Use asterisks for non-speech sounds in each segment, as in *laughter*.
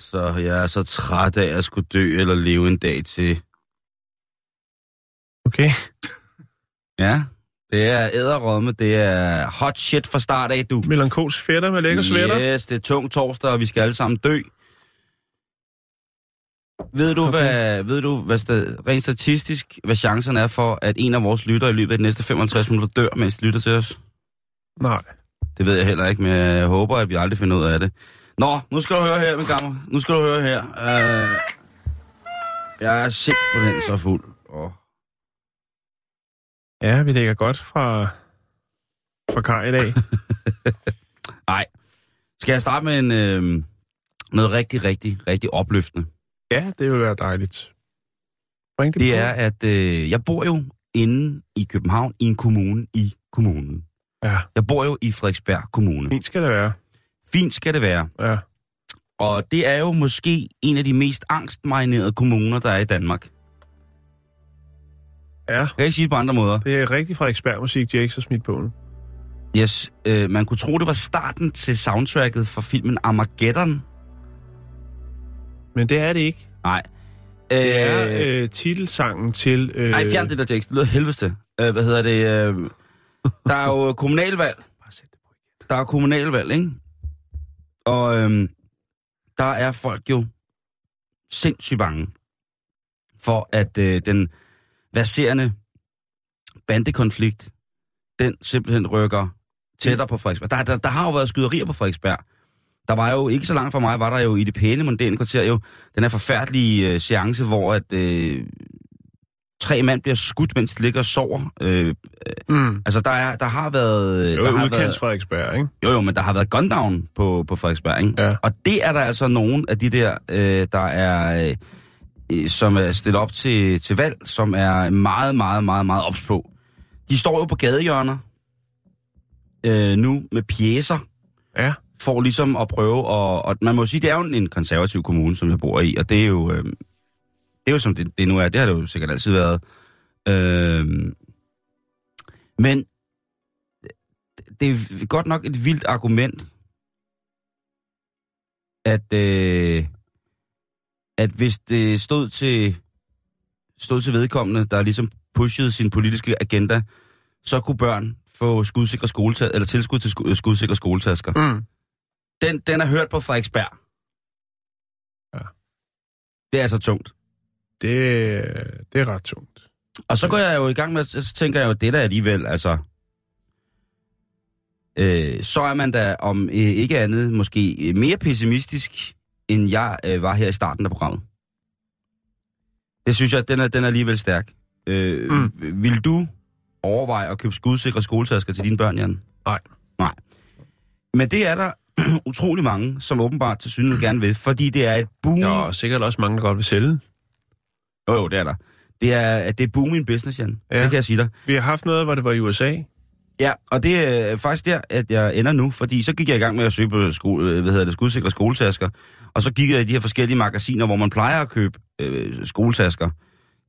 Altså, jeg er så træt af at skulle dø eller leve en dag til. Okay. *laughs* Ja, det er æderrømme, det er hot shit fra start af, du. Melankolsk fætter med lækker sweater. Yes, det er tung torsdag, og vi skal alle sammen dø. Ved du, okay. hvad, ved du hvad sta- rent statistisk, hvad chancerne er for, at en af vores lyttere i løbet af de næste 55 minutter dør, mens de lytter til os? Nej. Det ved jeg heller ikke, men jeg håber, at vi aldrig finder ud af det. Nå, nu skal du høre her, min gamle. Nu skal du høre her. Uh, jeg er simpelthen så fuld. Oh. Ja, vi ligger godt fra, fra Kaj i dag. *laughs* Nej. Skal jeg starte med en, øh, noget rigtig, rigtig, rigtig opløftende? ja, det vil være dejligt. Bring det, Det på. er, at øh, jeg bor jo inde i København, i en kommune i kommunen. Ja, Jeg bor jo i Frederiksberg Kommune. fint skal det være. Fint skal det være. Ja. Og det er jo måske en af de mest angstmarinerede kommuner, der er i Danmark. Ja, Kan jeg ikke sige det på andre måder? det er rigtig Frederiksberg musik, Jakes har smidt på nu. Yes, øh, man kunne tro, det var starten til soundtracket for filmen Armageddon. Men det er det ikke. Nej. Det er Øh, øh, titelsangen til... Øh, Nej, fjern det der tekst. Det lyder helvedes til. Øh, hvad hedder det? Øh, der er jo *laughs* kommunalvalg. Bare sæt det på igen. Der er kommunalvalg, ikke? Og øhm, der er folk jo sindssygt bange for, at øh, den verserende bandekonflikt, den simpelthen rykker tættere på Frederiksberg. Der, der, der har jo været skyderier på Frederiksberg. Der var jo ikke så langt fra mig, var der jo i det pæne mondæne kvarter jo den her forfærdelige øh, seance, hvor at øh, tre mand bliver skudt, mens de ligger og sover. Øh, Mm. altså, der, er, der har været... Det der er jo har været, Frederiksberg, ikke? jo, jo, men der har været gundown på, på Frederiksberg, ikke? Ja. Og det er der altså nogen af de der, øh, der er, øh, øh, som er stillet op til, til valg, som er meget, meget, meget, meget ops på. De står jo på gadehjørner øh, nu med pjæser, Ja. for ligesom at prøve at... Og man må jo sige, det er jo en konservativ kommune, som jeg bor i, og det er jo... Øh, det er jo som det, det nu er. Det har det jo sikkert altid været. Øh, men det er godt nok et vildt argument, at, øh, at hvis det stod til, stod til vedkommende, der ligesom pushede sin politiske agenda, så kunne børn få skudsikre skoletasker, eller tilskud til sku- skudsikre skoletasker. Mm. Den, den er hørt på Frederiksberg. Ja. Det er altså tungt. Det, det er ret tungt. Og så går jeg jo i gang med, så tænker jeg jo, det der alligevel, altså... Øh, så er man da om øh, ikke andet måske mere pessimistisk, end jeg øh, var her i starten af programmet. Det synes jeg, den er, den er alligevel stærk. Øh, mm. Vil du overveje at købe skudsikre skoletasker til dine børn, Jan? Nej. Nej. Men det er der *clears throat* utrolig mange, som åbenbart til synes gerne vil, fordi det er et boom... Der er sikkert også mange, der godt vil sælge. Jo, jo, det er der. Det er, det er booming business, Jan. Ja. Det kan jeg sige dig. Vi har haft noget, hvor det var i USA. Ja, og det er faktisk der, at jeg ender nu, fordi så gik jeg i gang med at søge på skole, øh, hvad hedder det, skudsikre skoletasker, og så gik jeg i de her forskellige magasiner, hvor man plejer at købe øh, skoletasker.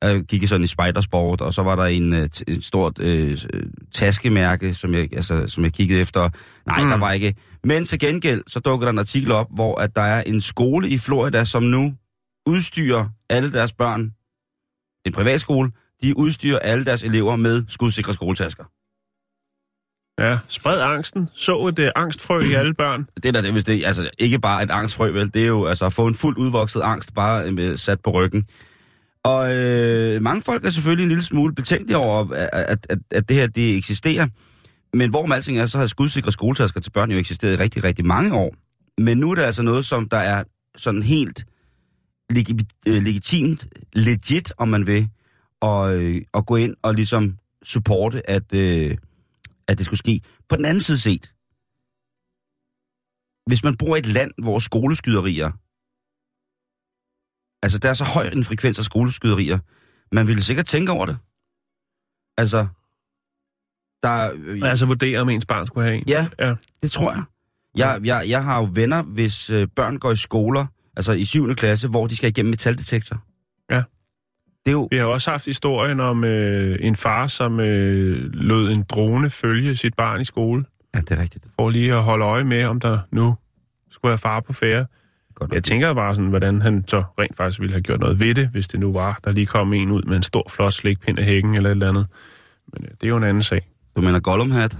Jeg gik i sådan i Spidersport, og så var der en, øh, et stort øh, øh, taskemærke, som jeg, altså, som jeg kiggede efter. Nej, mm. der var ikke. Men til gengæld, så dukkede der en artikel op, hvor at der er en skole i Florida, som nu udstyrer alle deres børn, en privatskole, de udstyrer alle deres elever med skudsikre skoletasker. Ja, spred angsten. Så et uh, angstfrø i alle børn. Det er da det, hvis det altså ikke bare et angstfrø, vel? Det er jo altså at få en fuldt udvokset angst bare øh, sat på ryggen. Og øh, mange folk er selvfølgelig en lille smule betænkelige over, at, at, at, at det her det eksisterer. Men hvor med alting er, så har skudsikre skoletasker til børn jo eksisteret i rigtig, rigtig mange år. Men nu er det altså noget, som der er sådan helt legi, øh, legitimt, legit, om man vil, og, øh, at gå ind og ligesom supporte, at, øh, at det skulle ske. På den anden side set, hvis man bor i et land, hvor skoleskyderier, altså der er så høj en frekvens af skoleskyderier, man ville sikkert tænke over det. Altså, der... Øh, Altså vurdere, om ens barn skulle have en. Ja, Ja. det tror jeg. Jeg, jeg, jeg har jo venner, hvis øh, børn går i skoler, altså i 7. klasse, hvor de skal igennem metaldetektor. Ja. Det er jo... Vi har også haft historien om øh, en far, som øh, lod en drone følge sit barn i skole, Ja, det er rigtigt. for lige at holde øje med, om der nu skulle være far på fære. Godt Jeg tænker bare sådan, hvordan han så rent faktisk ville have gjort noget ved det, hvis det nu var, der lige kom en ud med en stor, flot slikpind af hækken eller et eller andet. Men øh, det er jo en anden sag. Du mener Gollum hat?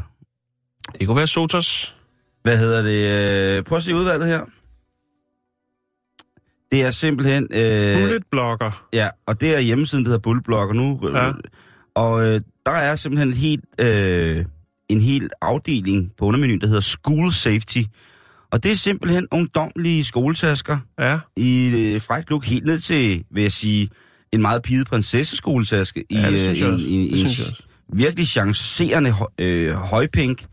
Det kunne være Sotos. Hvad hedder det? Øh, prøv at se udvalget her. Det er simpelthen... Øh, Bulletblogger. Ja, og det er hjemmesiden, der hedder Bulletblogger nu. Ja. Og øh, der er simpelthen et helt, øh, en hel afdeling på undermenuen, der hedder School Safety. Og det er simpelthen ungdomlige skoletasker Ja, i øh, frækt look, helt ned til, vil jeg sige, en meget piget prinsesseskoletaske i, ja det synes jeg øh, også. en, en, synes en virkelig chancerende øh, højpink.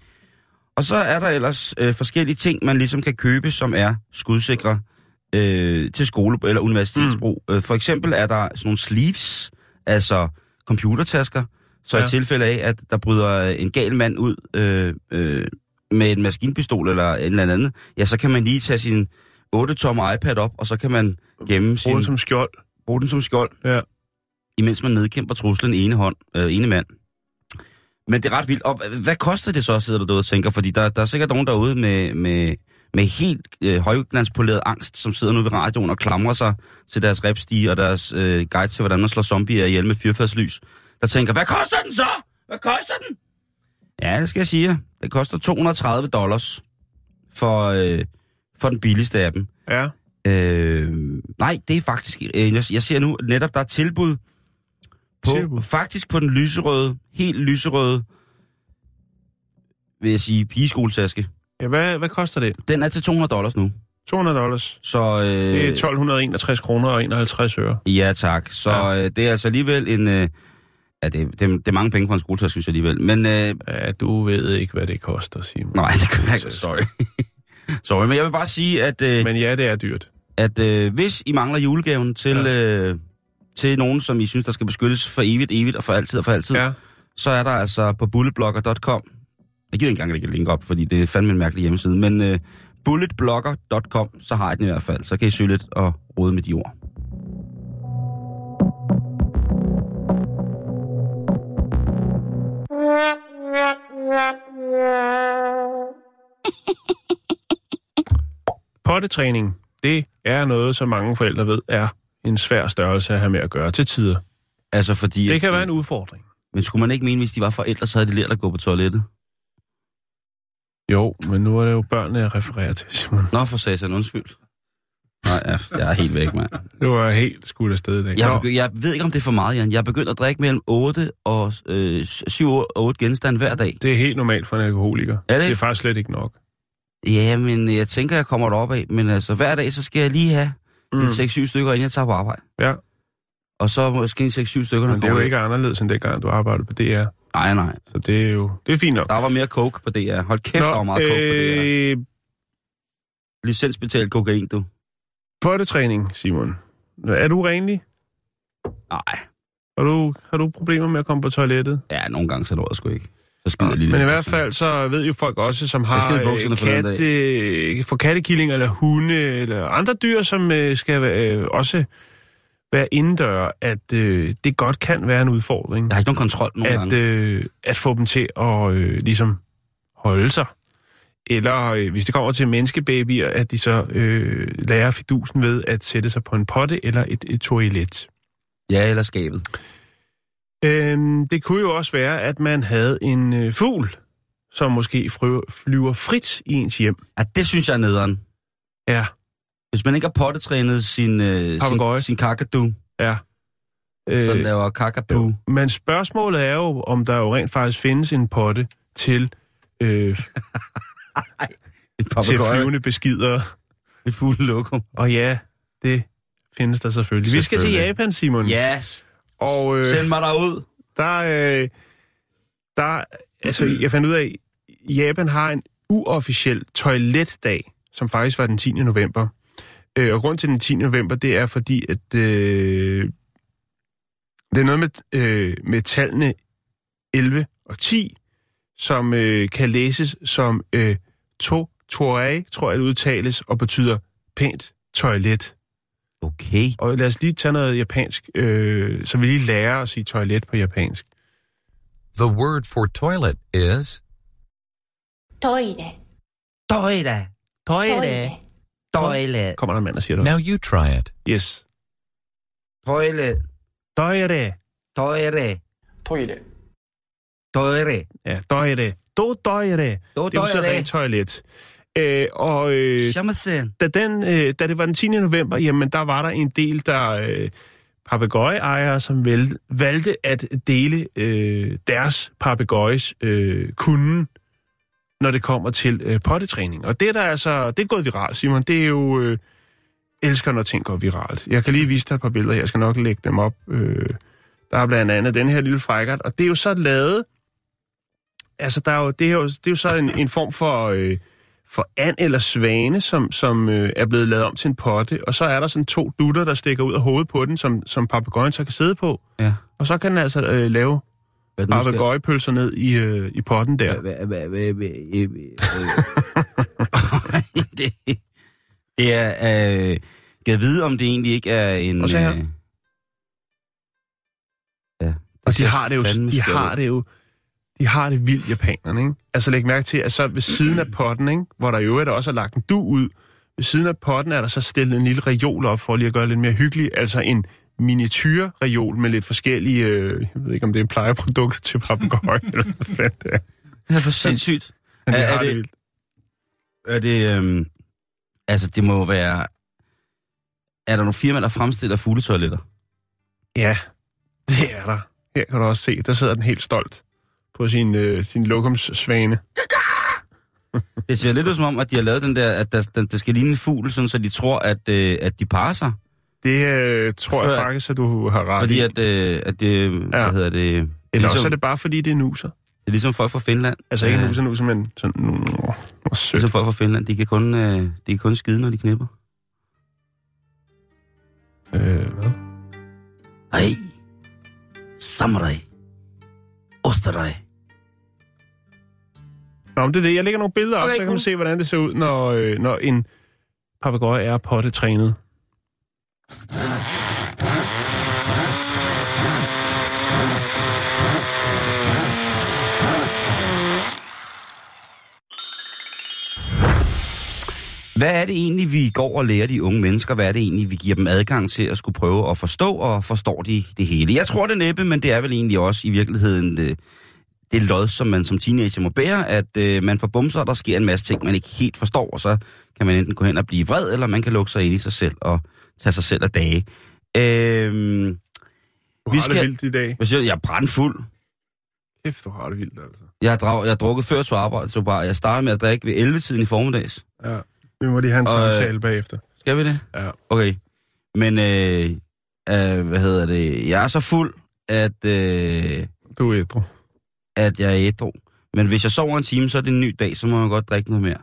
Og så er der ellers øh, forskellige ting, man ligesom kan købe, som er skudsikre øh, til skole- eller universitetsbrug. Mm. Øh, for eksempel er der sådan nogle sleeves, altså computertasker, så ja. I tilfælde af, at der bryder en gal mand ud øh, øh, med en maskinpistol eller en eller andet, ja, så kan man lige tage sin 8-tommer iPad op, og så kan man gemme sin, Brug den som skjold. bruge den som skjold Ja. imens man nedkæmper truslen ene hånd, øh, ene mand. Men det er ret vildt. Og hvad koster det så, sidder du derude og tænker? Fordi der, der er sikkert nogen derude med, med, med helt øh, højglanspoleret angst, som sidder nu ved radioen og klamrer sig til deres repstige og deres øh, guide til, hvordan man slår zombier ihjel med fyrfærdslys. Der tænker, hvad koster den så? Hvad koster den? Ja, det skal jeg sige. Det koster 230 dollars for, øh, for den billigste af dem. Ja. Øh, nej, det er faktisk... Øh, jeg, jeg ser nu netop, der er tilbud på, Tilbud? faktisk på den lyserøde, helt lyserøde, vil jeg sige, pigeskoletaske. Ja hvad, hvad koster det? Den er til 200 dollars nu. 200 dollars. Så øh, Det er 1261 kroner og 51 øre. ja tak. Så Ja. øh, det er altså alligevel en... Øh, ja, det, det, det er mange penge for en skoletaske, synes jeg alligevel. Men øh, Ja, du ved ikke, hvad det koster, Simon. nej, det kan jeg ikke. Sorry. *laughs* Sorry, men jeg vil bare sige, at... Øh, Men ja, det er dyrt. at øh, hvis I mangler julegaven til, ja. øh, til nogen, som I synes, der skal beskyttes for evigt, evigt og for altid og for altid, Ja. så er der altså på bulletblogger.com. Jeg giver ikke engang lægge et link op, fordi det er fandme en mærkelig hjemmeside, men øh, bulletblogger.com, så har jeg den i hvert fald. Så kan I søge lidt og rode med de ord. *laughs* Pottetræning, det er noget, som mange forældre ved er en svær størrelse at have med at gøre til tider. Altså fordi... Det at- kan være en udfordring. Men skulle man ikke mene, hvis de var forældre, så havde de lært at gå på toilettet? Jo, men nu er det jo børnene, jeg refererer til, Simon. Nå, for satan, undskyld. Nej, jeg, jeg er helt væk, mand. Det var helt skudt afsted i dag. Jeg, begy- jeg ved ikke, om det er for meget, Jan. Jeg er begyndt at drikke mellem 8 og øh, 7 og 8 genstande hver dag. det er helt normalt for en alkoholiker. Er det Det er faktisk slet ikke nok. Ja, men jeg tænker, jeg kommer derop af. Men altså, hver dag, så skal jeg lige have mm. en 6-7 stykker, inden jeg tager på arbejde. Ja, Og så måske en 6-7 stykker, men det er jo ikke anderledes end dengang, du arbejdede på DR. Nej, nej. Så det er jo det er fint nok. Der var mere coke på DR. Hold kæft, der var meget coke på DR. øh, Licensbetalt kokain, du. pottetræning, Simon. Er du renlig? Nej. Har du, har du problemer med at komme på toilettet? Ja, nogle gange så når jeg sgu ikke. Så skider jeg lige Men i hvert fald så ved jo folk også, som har øh, katte, for kattekillinger eller hunde eller andre dyr, som øh, skal øh, også være indendør, at øh, det godt kan være en udfordring. Jeg har ikke nogen kontrol nogen at, gange. øh, at få dem til at øh, ligesom holde sig. Eller øh, hvis det kommer til menneskebabyer, at de så øh, lærer fidusen ved at sætte sig på en potte eller et, et toilet. Ja, eller skabet. Øhm, det kunne jo også være, at man havde en øh, fugl, som måske flyver, flyver frit i ens hjem. Ja, det synes jeg er nederen. Ja, Hvis man ikke har pottetrænet sin, øh, sin, sin kakadu, ja. så den Øh, laver kakabu. men spørgsmålet er jo, om der jo rent faktisk findes en potte til, øh, *laughs* til flyvende beskidere. Et fugl lokum. Og ja, det findes der selvfølgelig. Vi skal til Selvfølgelig. Japan, Simon. Yes. Og øh, Send mig derud. der, øh, der, altså, jeg fandt ud af, Japan har en uofficiel toiletdag, som faktisk var den 10. november. Øh, og grund til den 10. november, det er fordi, at øh, det er noget med, øh, med tallene 11 og 10, som øh, kan læses som øh, to toae, tror jeg det udtales, og betyder pænt toilet. Okay. Og lad os lige tage noget japansk, øh, så vi lige lærer at sige toilet på japansk. The word for toilet is... Toire. Toire. Toire. Toire. Toilet. Kommer der en mand og siger det. Now you try it. Yes. Toilet. Toire. Toire. Toilet. Toire. Ja, toire. Do toire. Do det er jo rent toilet. Øh, og øh, da, den, øh, da det var den 10. november, jamen der var der en del, der øh, papegøjeejere, som vel, valgte at dele øh, deres papegøjes øh, kunden når det kommer til øh, pottetræning. Og det er der altså, det er gået viralt, Simon. Det er jo, øh, elsker, når ting går viralt. Jeg kan lige vise dig et par billeder her. Jeg skal nok lægge dem op. Øh, der er blandt andet den her lille frækkert, og det er jo så lavet, altså der er jo, det, er jo, det er jo så en, en form for, øh, for and eller svane, som, som øh, er blevet lavet om til en potte, og så er der sådan to dutter, der stikker ud af hovedet på den, som, som papegøjen så kan sidde på, Ja. og så kan den altså øh, lave Hvad den nu skal- papegøjepølser ned i, øh, i potten der. Hvad- hvad- øh, øh, *laughs* *laughs* det, det er... Øh, jeg vide, om det egentlig ikke er en... Og så her. øh, Ja. Og de har det jo, de har det jo, de har det vildt, japanerne, ikke? Altså læg mærke til, at så ved siden af potten, ikke? hvor der i øvrigt også er lagt en du ud, ved siden af potten er der så stillet en lille reol op, for lige at gøre det lidt mere hyggeligt, altså en miniatyrreol med lidt forskellige, øh, jeg ved ikke om det er plejeprodukter til papegøje, eller hvad fanden det er. Det er for sindssygt. Men Er- de er har det det- vildt. Er det... Øhm, altså, det må være... Er der nogle firmaer, der fremstiller fugletoiletter? Ja, det er der. Her kan du også se, der sidder den helt stolt på sin, øh, sin lokumssvane. Det ser lidt ud som om, at de har lavet den der, at der, der, der skal ligne en fugl, sådan, så de tror, at, øh, at de parer sig. Det øh, tror jeg Før- faktisk, at du har ret Fordi i. at, øh, at det, ja. hvad hedder det, Eller ligesom, også er det bare, fordi det er nuser. det er ligesom folk fra Finland. Altså ikke Ja. nuser, nuser, men sådan... Mm, hvor sødt. Ligesom folk fra Finland, de kan kun, øh, de kan kun skide, når de knipper. Øh, hvad? Ej, samurai, osterej. Nå, men det er det. Jeg lægger nogle billeder op, Okay, så kan man se, hvordan det ser ud, når, øh, når en papegøje er pottetrænet. Hvad er det egentlig, vi går og lærer de unge mennesker? Hvad er det egentlig, vi giver dem adgang til at skulle prøve at forstå, og forstår de det hele? Jeg tror det næppe, men det er vel egentlig også i virkeligheden det, det lod, som man som teenager må bære, at øh, man får bumser, og der sker en masse ting, man ikke helt forstår, og så kan man enten gå hen og blive vred, eller man kan lukke sig ind i sig selv og tage sig selv af dage. Øhm, Du Vi har det skal- vildt i dag. siger du? jeg er brandfuld. Kæft, du har det vildt, altså. Jeg har, drag, jeg har drukket før til arbejde, så bare jeg startede med at drikke ved 11-tiden i formiddags. Ja. Vi må lige have en Og, øh, samtale bagefter. Skal vi det? Ja. Okay. Men, øh, øh, hvad hedder det? Jeg er så fuld, at, øh, Du er ædru. at jeg er ædru. Men hvis jeg sover en time, så er det en ny dag, så må jeg godt drikke noget mere.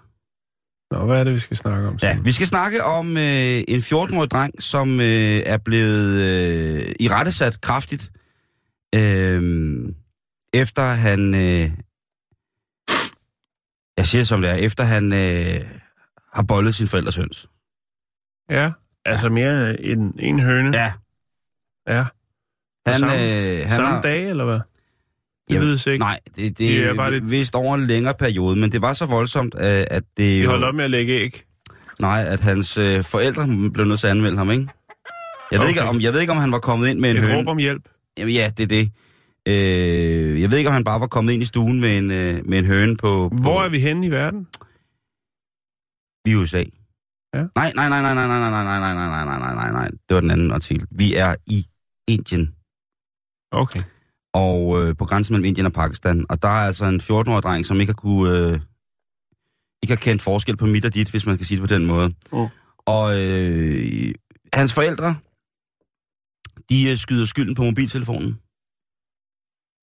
Nå, hvad er det, vi skal snakke om? Ja, vi skal snakke om øh, en 14-årig dreng, som øh, er blevet øh, i rettesat kraftigt, øh, efter han... Øh, jeg siger det som det er, efter han øh, har bollet sin forældres høns. Ja, altså mere end en høne. Ja, ja. han, Samme- øh, han Samme har... dag, eller hvad? Det Jamen, ved jeg ikke. Nej, det, det, Det er er bare lidt- vist over en længere periode, men det var så voldsomt, at, det Vi jo... holder op med at lægge æg. Nej, at hans øh, forældre blev nødt til at anmelde ham, ikke? Jeg, ved Okay. ikke, om, jeg ved ikke, om han var kommet ind med en Et høne. råb om hjælp. Jamen, ja, det er det. Øh, jeg ved ikke, om han bare var kommet ind i stuen med en, øh, med en høne på, på... Hvor er vi henne i verden? Vi er i USA. Ja. Nej, nej, nej, nej, nej, nej, nej, nej, nej, nej, nej, nej, nej, nej, nej. Det var den anden artikel. Vi er i Indien. Okay. Og øh, på grænsen mellem Indien og Pakistan. Og der er altså en 14-årig dreng, som ikke har kunne, øh, ikke har kendt forskel på mit og dit, hvis man kan sige det på den måde. Mm. Og øh, hans forældre, de øh, skyder skylden på mobiltelefonen.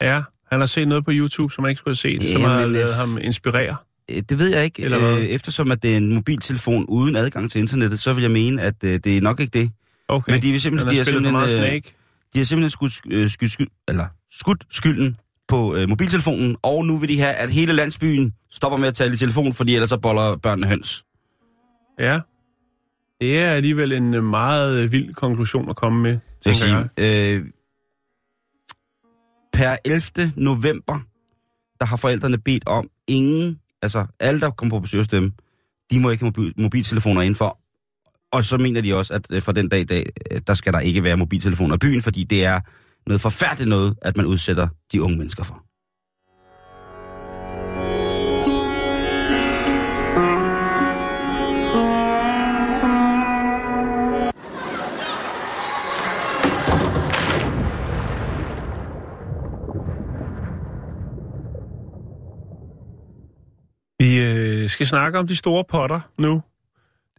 Ja, han har set noget på YouTube, som han ikke skulle have set, Ja, som har lavet øh, ham inspirere. Øh, Det ved jeg ikke. Eller hvad? Øh, eftersom at det er en mobiltelefon uden adgang til internettet, så vil jeg mene, at øh, det er nok ikke det. Okay. Men de vil simpelthen, han de har har spillet for meget simpelthen, øh, Snake. de har simpelthen skudt, øh, skyld, skyld, eller skudt skylden på øh, mobiltelefonen, og nu vil de have, at hele landsbyen stopper med at tale i telefon, fordi ellers så boller børnene høns. Ja. Det er alligevel en øh, meget øh, vild konklusion at komme med, tænker sige, jeg. øh, per 11. november, der har forældrene bedt om ingen, altså alle, der kommer på besøg hos dem, de må ikke have mobil, mobiltelefoner indenfor. Og så mener de også, at øh, fra den dag i dag, øh, der skal der ikke være mobiltelefoner i byen, fordi det er noget forfærdeligt noget, at man udsætter de unge mennesker for. Vi øh, skal snakke om de store potter nu.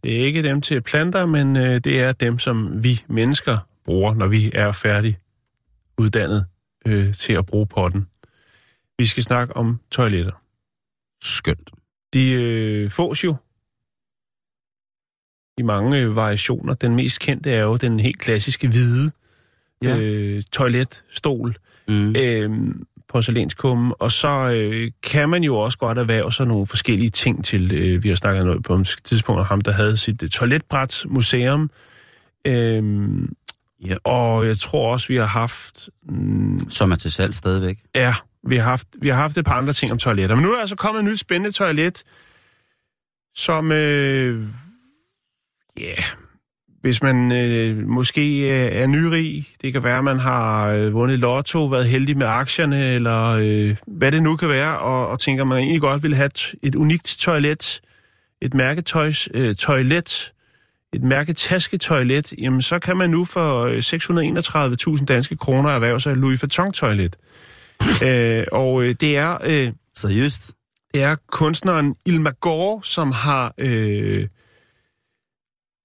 Det er ikke dem til planter, men øh, det er dem, som vi mennesker bruger, når vi er færdig uddannet øh, til at bruge potten. Vi skal snakke om toiletter. Skønt. De øh, fås jo i mange øh, variationer. Den mest kendte er jo den helt klassiske hvide Ja. øh, toiletstol. Mm. øh, porcelænskumme, og så øh, kan man jo også godt erhverve sig nogle forskellige ting til. Øh, vi har snakket noget på et tidspunkt om ham, der havde sit øh, toiletbrætsmuseum. Øh, Ja. Og jeg tror også, vi har haft... Mm, Som er til salg stadigvæk. ja, vi har, haft, vi har haft et par andre ting om toiletter. Men nu er der altså kommet et nyt spændende toilet, som... Øh, ja, hvis man øh, måske øh, er nyrig, det kan være, at man har øh, vundet lotto, været heldig med aktierne, eller øh, hvad det nu kan være, og, og tænker, man egentlig godt vil have et, et unikt toilet, et mærketøjs øh, toilet, et mærketasketoilet, jamen så kan man nu for øh, 631.000 danske kroner erhverve sig Louis Vuitton-toilet. *laughs* øh, og øh, det er... Øh, Seriøst? det er kunstneren Ilma Gore, som har, øh,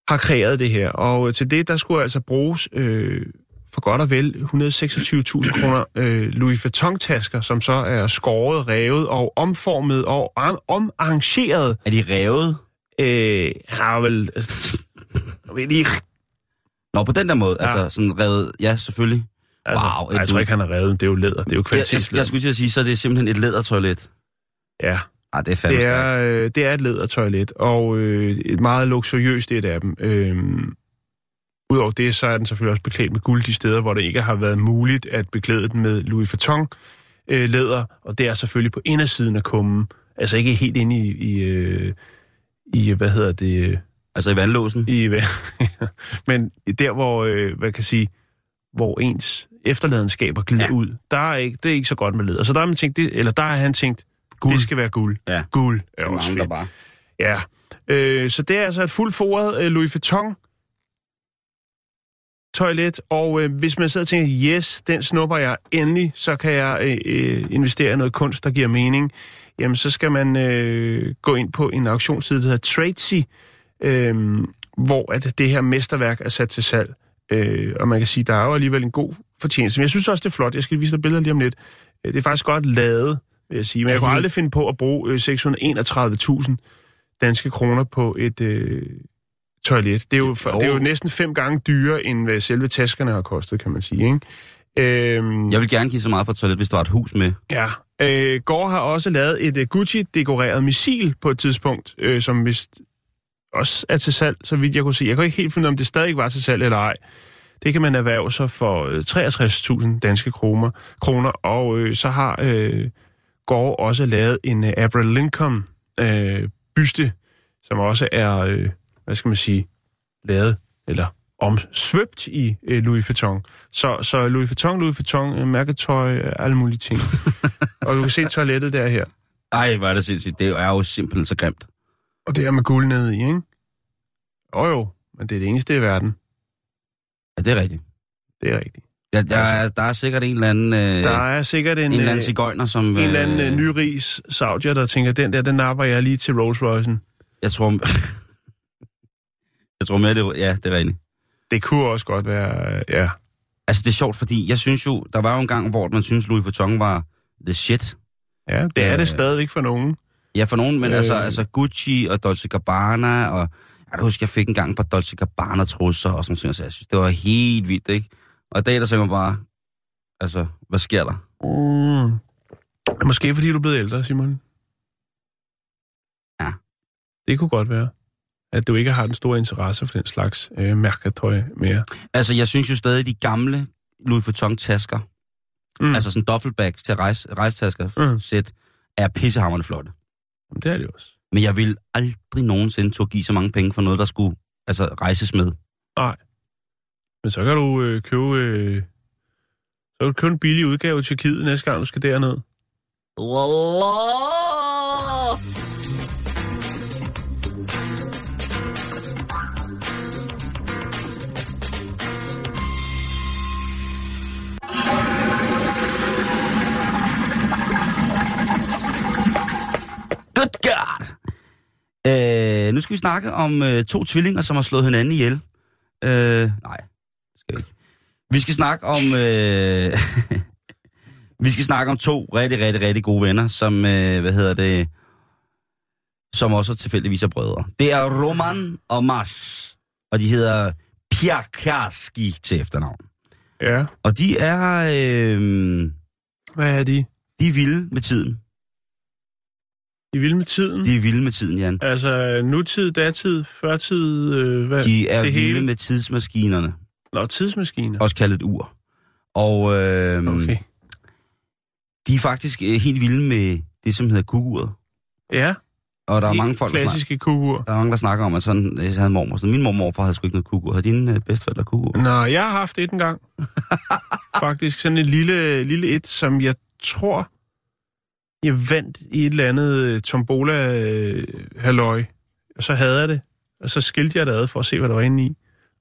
har kreeret det her. Og øh, til det, der skulle altså bruges øh, for godt og vel 126.000 kroner øh, Louis Vuitton-tasker, som så er skåret, revet og omformet og om- omarrangeret. Er de revet? Øh, har vel... Altså, jeg ved lige, Nå, på den der måde. Ja. Altså sådan revet. Ja, selvfølgelig. altså, Wow, nej, jeg et- tror ikke, han har revet. Det er jo læder. Det er jo Jeg, jeg, kvalitetslæder. jeg skulle til at sige, så er det simpelthen et lædertoilet. Ja. Ej, det er fandme Det er, øh, det er et lædertoilet, og øh, et meget luksuriøst et af dem. Øh, Udover det, så er den selvfølgelig også beklædt med guld de steder, hvor det ikke har været muligt at beklæde den med Louis Vuitton øh, læder, og det er selvfølgelig på indersiden af kummen, altså ikke helt inde i, i, øh, i hvad hedder det, Altså i vandlåsen. i, *laughs* men der, hvor, øh, hvad kan jeg sige, hvor ens efterladenskaber glider ja. Ud, der er ikke, det er ikke så godt med læder. Så der har man tænkt, det, eller der har han tænkt, guld. det skal være guld. Ja. Guld er er også fedt. bare. Ja, øh, så det er altså et fuldt foret øh, Louis Vuitton toilet, og øh, hvis man sidder og tænker, yes, den snupper jeg endelig, så kan jeg øh, øh, investere i noget kunst, der giver mening, jamen så skal man øh, gå ind på en auktionsside, der hedder Tradesy, øh, hvor at det her mesterværk er sat til salg. Øh, og man kan sige, der er jo alligevel en god fortjeneste. Men jeg synes også, det er flot. Jeg skal vise dig billeder lige om lidt. Øh, Det er faktisk godt lavet, vil jeg sige. Men jeg kunne aldrig finde på at bruge øh, 631.000 danske kroner på et øh, toilet. Det er, jo, for, det er jo næsten fem gange dyrere, end hvad selve taskerne har kostet, kan man sige. Ikke? Øhm, Jeg vil gerne give så meget for et toilet, hvis der var et hus med. Ja. Øh, Gore har også lavet et uh, Gucci-dekoreret missil på et tidspunkt, øh, som vist også er til salg, så vidt jeg kunne se. Jeg kan ikke helt finde ud af, om det stadig var til salg eller ej. Det kan man erhverve sig for øh, 63.000 danske kroner, kroner og øh, så har øh, Gore også lavet en øh, Abraham Lincoln øh, byste, som også er, øh, hvad skal man sige, lavet, eller omsvøbt i øh, Louis Vuitton. Så, så Louis Vuitton, Louis Vuitton, øh, mærketøj, øh, alle mulige ting. *laughs* og du kan se toilettet der her. Ej, hvor er det sindssygt. Det er jo simpelthen så grimt. Og det er med guld nede i, ikke? Jo jo, men det er det eneste i verden. Ja, det er rigtigt. Det er rigtigt. Ja, der, er, der er sikkert en eller anden, øh, Der er sikkert en, en eller anden øh, cigøjner, som... en eller anden øh, nyrigs saudier, der tænker, den der, den napper jeg lige til Rolls Royce'en. Jeg tror... jeg tror mere, det. Ja, det er rigtigt. Det kunne også godt være, øh, ja. Altså, det er sjovt, fordi jeg synes jo, der var jo en gang, hvor man synes Louis Vuitton var the shit. Ja, det er Øh, det stadigvæk for nogen. Ja, for nogen, men øh... altså, Øh. altså Gucci og Dolce Gabbana, og jeg kan huske, jeg fik engang et par Dolce Gabbana trusser og sådan noget, så jeg synes, det var helt vildt, ikke? Og i dag, der tænker man bare, altså, hvad sker der? Mm. Måske fordi du er blevet ældre, Simon. Ja. Det kunne godt være, at du ikke har den store interesse for den slags øh, mærketøj mere. Altså, jeg synes jo stadig, de gamle Louis Vuitton-tasker, Mm. altså sådan duffelbags til rejse, rejstasker mm. sæt, er pissehammerende flotte. Jamen, det er det også. Men jeg vil aldrig nogensinde turde give så mange penge for noget, der skulle altså, rejses med. Nej. Men så kan du øh, købe... Øh, så kan du købe en billig udgave til Tyrkiet næste gang, du skal derned. Wallah! God! Øh, nu skal vi snakke om øh, to tvillinger, som har slået hinanden ihjel. Øh, nej, skal vi ikke. Vi skal snakke om... Øh, *laughs* vi skal snakke om to rigtig, rigtig, rigtig gode venner, som, øh, hvad hedder det, som også tilfældigvis er brødre. Det er Roman og Mas, og de hedder Piakarski til efternavn. Ja. Og de er, øh, Hvad er de? de er vilde med tiden. De er vilde med tiden. De er vilde med tiden, Jan. Altså nutid, datid, førtid, øh, hvad? De er det vilde hele? med tidsmaskinerne, Nå, tidsmaskiner. også kaldet ur. Og øh, Okay. de er faktisk øh, helt vilde med det, som hedder kuguret. Ja, Og der er mange folk, der klassiske kugur. der er mange, der snakker om, at sådan, jeg havde mormor. Så min mormor havde sgu ikke noget kugur. Havde dine øh, bedsteforældre kugur? Nå, jeg har haft et engang. *laughs* Faktisk sådan et lille, lille et, som jeg tror, jeg vandt i et eller andet øh, tombola øh, halløj. Og så havde jeg det. Og så skilte jeg det ad for at se, hvad der var inde i.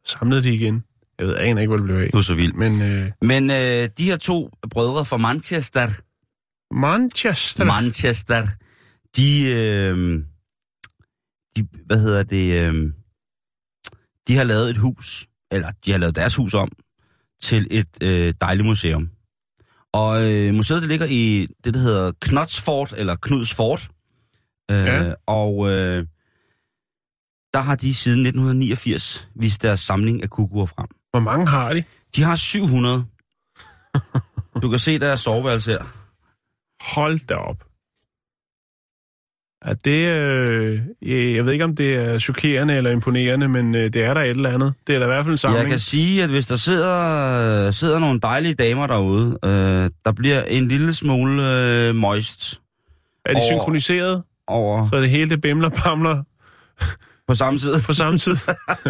Samlede det igen. Jeg ved jeg aner ikke, hvor det blev af. Du er så vild. Men øh, Men øh, de her to brødre fra Manchester, Manchester. Manchester, de, øh, de, hvad hedder det, øh, de har lavet et hus, eller de har lavet deres hus om, til et øh, dejligt museum. Og øh, museet det ligger i det, der hedder Knotsfort, eller Knudsfort. Øh, Ja. Og øh, der har de siden 1989 vist deres samling af kukuer frem. Hvor mange har de? De har 700. Du kan se deres soveværelse her. Hold da op. Er det, øh, jeg ved ikke, om det er chokerende eller imponerende, men øh, det er der et eller andet. Det er da i hvert fald en samling. Jeg kan sige, at hvis der sidder, sidder nogle dejlige damer derude, øh, der bliver en lille smule øh, moist Er de over- synkroniseret, over så det hele det bimler bamler på samme tid. på samme tid?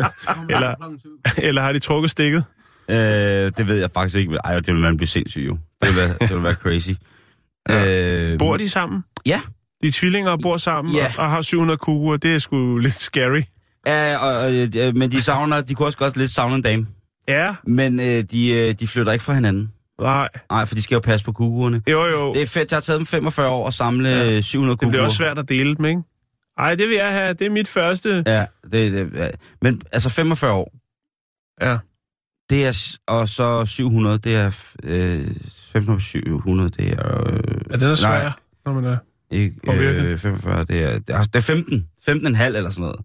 *laughs* eller, eller har de trukket stikket? Øh, det ved jeg faktisk ikke. Ej, det vil man blive sindssyg jo. Det vil være, det vil være crazy. *laughs* øh, Bor de sammen? Ja. De er tvillinger og bor sammen Ja. og, og har 700 kuger. Det er sgu lidt scary. Ja, og, og, øh, men de savner, de kunne også godt lidt savne en dame. Ja, Men øh, de, øh, de flytter ikke fra hinanden. nej. Nej, for de skal jo passe på kuguerne. Jo, jo. Det er fedt, jeg har taget dem 45 år at samle Ja. ja. 700 Det kuguer. bliver også svært at dele dem, ikke? Ej, det vil jeg have. Det er mit første. Ja, det, det, ja. men altså 45 år, Ja. det er, og så 700, det er, øh, 15 700, det er, øh, Er den er svær, Nej. når man er... ikke, Påvirket? øh, 45, det er, det er, det er 15, 15,5 eller sådan noget.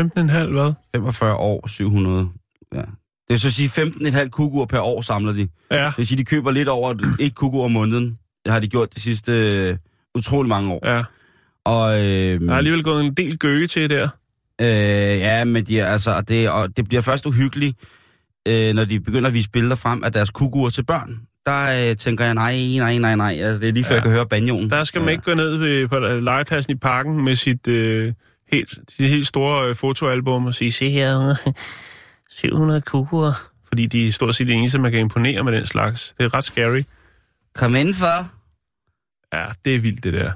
15,5 hvad? 45 år, 700, ja. Det vil så sige 15,5 kuguer per år samler de. Ja. Det vil sige, de køber lidt over et kugur om måneden. Det har de gjort de sidste øh, utrolig mange år. Ja. Og, øh, Der er alligevel gået en del gøge til der. Øh, ja, men de er, altså, det, og det bliver først uhyggeligt, øh, når de begynder at vise billeder frem af deres kuguer til børn. Der øh, tænker jeg, nej, nej, nej, nej. Altså, det er lige før, Ja. jeg kan høre banjoen. Der skal man ja. ikke gå ned ved, på legepladsen i parken med sit øh, helt, sit helt store øh, fotoalbum og sige, se her, *laughs* 700 kukuer. Fordi de er stort set de eneste, man kan imponere med den slags. Det er ret scary. Kom indenfor. Ja, det er vildt, det der.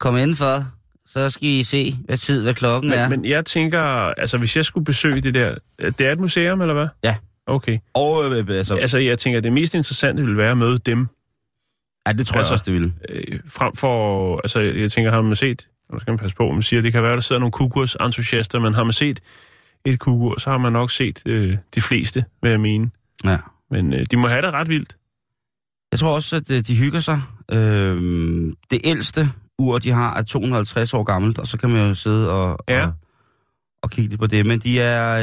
Kom indenfor. Så skal I se, hvad tid, hvad klokken Men, er. men jeg tænker, altså hvis jeg skulle besøge det der... Det er et museum, eller hvad? Ja. Okay. Og, øh, altså, Altså, jeg tænker, det mest interessante ville være at møde dem, ja, det tror jeg altså- også, det ville. øh, frem for... Altså, jeg tænker, har man set... Nu skal man passe på, man siger, det kan være, der sidder nogle kukurs entusiaster, men har man set et kugur, så har man nok set øh, de fleste, vil jeg mene. Ja. Men øh, de må have det ret vildt. Jeg tror også, at øh, de hygger sig. Øhm, det ældste ur, de har, er 250 år gammelt, og så kan man jo sidde og, Ja. og, og kigge lidt på det. Men de er,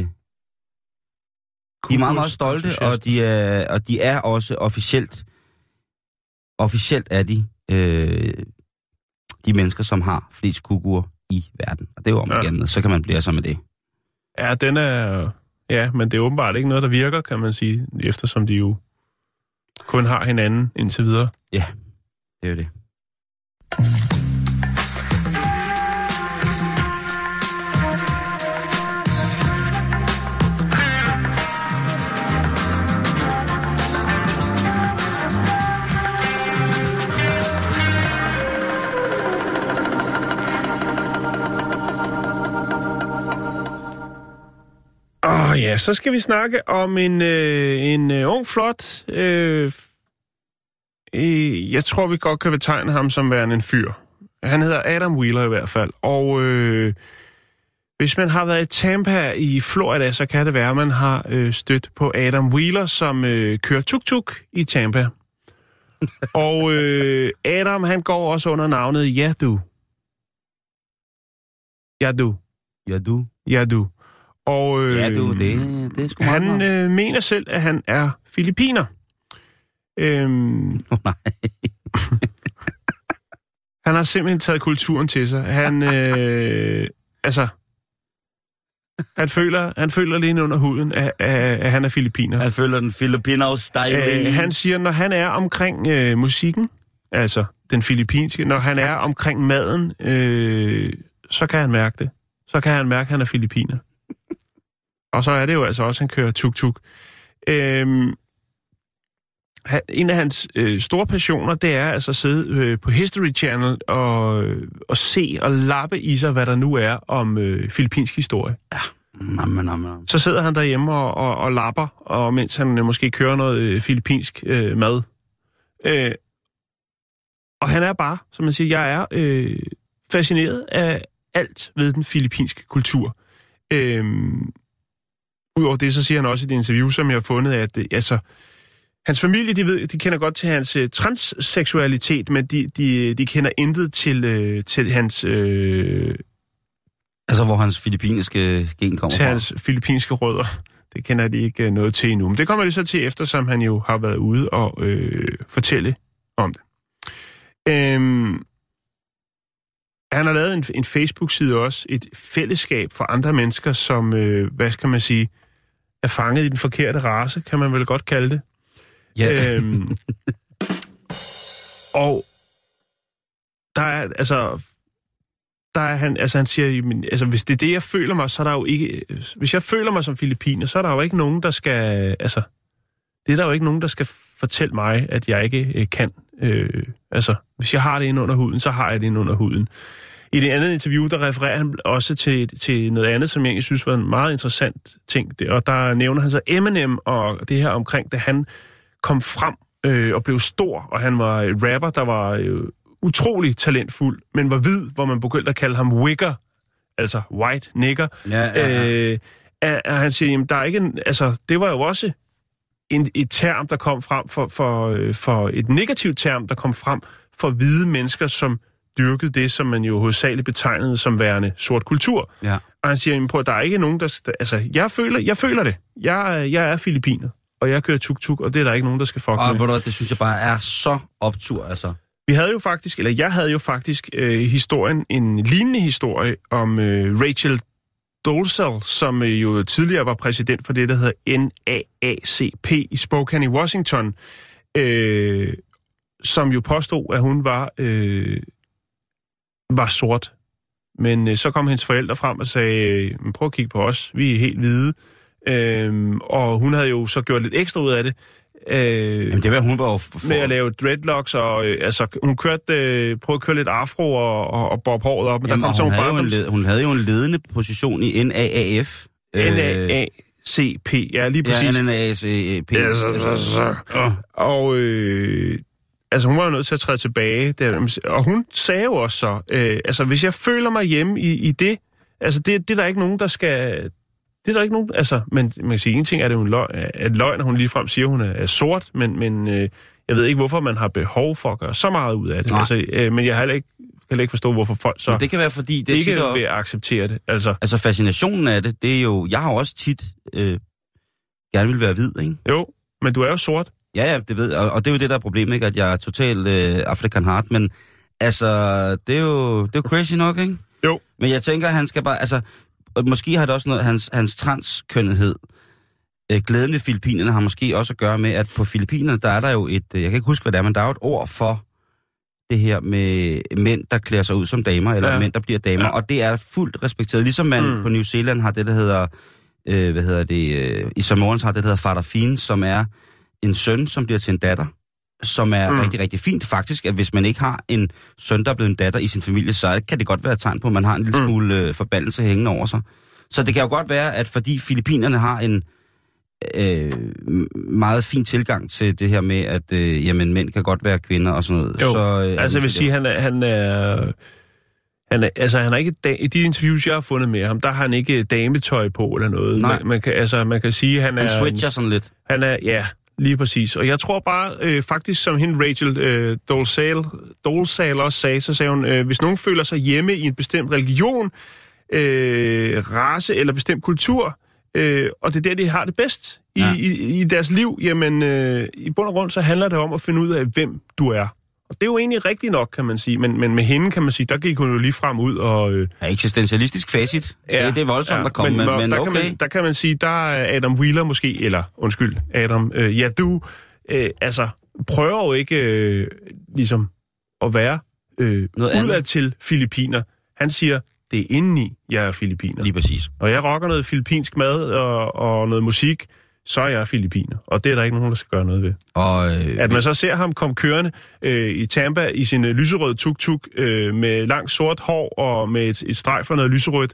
øh, de er meget, meget stolte, og de er, og de er også officielt, officielt er de øh, de mennesker, som har flest kuguer i verden. Og det er jo om Ja. igen, så kan man blive så med det. Ja, den er... Ja, men det er åbenbart ikke noget, der virker, kan man sige, eftersom de jo kun har hinanden indtil videre. Det er jo det. Oh, ja, så skal vi snakke om en, øh, en øh, ung, flot... Øh, øh, jeg tror, vi godt kan betegne ham som værende en fyr. Han hedder Adam Wheeler i hvert fald. Og øh, hvis man har været i Tampa i Florida, så kan det være, at man har øh, stødt på Adam Wheeler, som øh, kører tuk-tuk i Tampa. *laughs* og øh, Adam, han går også under navnet Yadu. Yadu. Ja, du. Yadu. Og, øh, Ja, du, det, det er sgu meget han øh, mener selv, at han er filipiner. Øhm, nej. *laughs* han har simpelthen taget kulturen til sig. Han, øh, *laughs* altså, han føler, han føler lige under huden, at, at, at han er filipiner. Han føler den filipino style. Øh, han siger, når han er omkring øh, musikken, altså den filippinske, når han er omkring maden, øh, så kan han mærke det. Så kan han mærke, at han er filipiner. Og så er det jo altså også, at han kører tuk-tuk. Øhm, han, en af hans øh, store passioner, det er altså at sidde øh, på History Channel og, og se og lappe i sig, hvad der nu er om øh, filippinsk historie. Men, nå, men. Så sidder han derhjemme og, og, og lapper, og mens han øh, måske kører noget øh, filippinsk øh, mad. Øh, og han er bare, som man siger, jeg er øh, fascineret af alt ved den filippinske kultur. Øh, Udover det, så siger han også i et interview, som jeg har fundet, at øh, altså, hans familie, de, ved, de kender godt til hans øh, transseksualitet, men de, de, de kender intet til, øh, til hans... Øh, Altså, hvor hans filippinske gen kommer til fra. hans filippinske rødder. Det kender de ikke øh, noget til endnu. Men det kommer de så til, eftersom han jo har været ude og øh, fortælle om det. Øhm, han har lavet en, en Facebook-side også, et fællesskab for andre mennesker, som, øh, hvad skal man sige, er fanget i den forkerte race, kan man vel godt kalde det. Ja, Øhm, og der er, altså, der er han, altså han siger, jamen, altså hvis det er det, jeg føler mig, så er der jo ikke, hvis jeg føler mig som filipiner, så er der jo ikke nogen, der skal, altså, det er der jo ikke nogen, der skal fortælle mig, at jeg ikke øh, kan. Øh, altså, hvis jeg har det inde under huden, så har jeg det inde under huden. I det andet interview, der refererer han også til, til noget andet, som jeg egentlig synes var en meget interessant ting. Det, og der nævner han så Eminem og det her omkring, da han kom frem øh, og blev stor, og han var rapper, der var øh, utrolig talentfuld, men var hvid, hvor man begyndte at kalde ham wigger, altså white nigger. ja, ja, ja. Øh, at, at han siger, jamen der er ikke en, altså det var jo også en, et term, der kom frem for, for, øh, for et negativt term, der kom frem for hvide mennesker, som dyrkede det, som man jo hovedsageligt betegnede som værende sort kultur. ja. Og han siger, at der er ikke nogen, der... Altså, jeg føler, jeg føler det. Jeg, jeg er filipiner, og jeg kører tuk-tuk, og det er der ikke nogen, der skal fuck Og med. hvad, det synes jeg bare er så optur, altså. Vi havde jo faktisk, eller jeg havde jo faktisk øh, historien, en lignende historie om øh, Rachel Dolezal, som øh, jo tidligere var præsident for det, der hedder NAACP i Spokane i Washington, øh, som jo påstod, at hun var, øh, var sort. Men øh, så kom hendes forældre frem og sagde, øh, "Men prøv at kigge på os, vi er helt hvide. Øh, og hun havde jo så gjort lidt ekstra ud af det. Øh, Jamen, det var, hun var. For, med at lave dreadlocks, og øh, altså, hun kørte, øh, prøvede at køre lidt afro og, og, og bob håret op, men Jamen, der kom sådan hun, nogle havde jo en, barndoms... led, hun havde jo en ledende position i NAAF. N-A-A-C-P, ja, lige præcis. Ja, NAACP. Ja, så, så, så. Og øh, altså, hun var jo nødt til at træde tilbage. Der, og hun sagde jo også så, øh, altså, hvis jeg føler mig hjemme i, i det, Altså, det, det er der ikke nogen, der skal... Det er der ikke nogen... Altså, men man kan sige, en ting er det en løg, at løgn, at hun ligefrem siger, at hun er, er sort, men, men øh, jeg ved ikke, hvorfor man har behov for at gøre så meget ud af det. Nej. Altså, øh, men jeg har heller ikke, kan ikke forstå, hvorfor folk så Men det kan være, fordi det ikke tit vil acceptere det. Altså, Altså fascinationen af det, det er jo... Jeg har jo også tit øh, gerne vil være hvid, ikke? jo, men du er jo sort. Ja, ja, det ved og, og det er jo det, der er problemet, ikke? At jeg er totalt øh, African heart, men altså, det er jo, det er jo crazy nok, ikke? Jo. Men jeg tænker, han skal bare, altså, måske har det også noget, hans, hans transkønnethed, øh, glæden ved Filippinerne har måske også at gøre med, at på Filippinerne, der er der jo et, øh, jeg kan ikke huske, hvad det er, men der er jo et ord for det her med mænd, der klæder sig ud som damer, eller Ja. mænd, der bliver damer, Ja. og det er fuldt respekteret. Ligesom man Mm. på New Zealand har det, der hedder, øh, hvad hedder det, øh, i Samoans har det, der hedder farafin, som er en søn, som bliver til en datter, som er Mm. rigtig, rigtig fint. Faktisk, at hvis man ikke har en søn, der er blevet en datter i sin familie, så kan det godt være et tegn på, at man har en lille Mm. smule øh, forbandelse hængende over sig. Så det kan jo godt være, at fordi Filippinerne har en øh, meget fin tilgang til det her med, at øh, jamen, mænd kan godt være kvinder og sådan noget. Jo, så, øh, Altså, jeg vil sige, han er... Han er han er, altså, han har ikke I de interviews, jeg har fundet med ham, der har han ikke dametøj på eller noget. Nej. Man, man, kan, altså, man kan sige, han er... Han switcher sådan lidt. Han er, ja, lige præcis. Og jeg tror bare, øh, faktisk som hende Rachel øh, Dolezal, Dolezal også sagde, så sagde hun, øh, hvis nogen føler sig hjemme i en bestemt religion, øh, race eller bestemt kultur, øh, og det er der, de har det bedst i, Ja. i, i deres liv, jamen øh, i bund og grund, så handler det om at finde ud af, hvem du er. Og det er jo egentlig rigtigt nok, kan man sige. Men, men med hende, kan man sige, der gik hun jo lige frem ud og... Øh, Ja, eksistentialistisk facit. Ja, det, det er voldsomt ja, at komme, men, men, men der, okay. kan man, der kan man sige, der er Adam Wheeler måske, eller undskyld, Adam, øh, ja, du øh, altså prøver jo ikke øh, ligesom at være øh, udad til Filippiner. Han siger, det er indeni, jeg er Filippiner. Lige præcis. Når jeg rocker noget filippinsk mad og, og noget musik, så er jeg Filippiner. Og det er der ikke nogen, der skal gøre noget ved. Og, øh, At man så ser ham komme kørende øh, i Tampa i sin øh, lyserøde tuk-tuk øh, med langt sort hår og med et, et streg for noget lyserødt,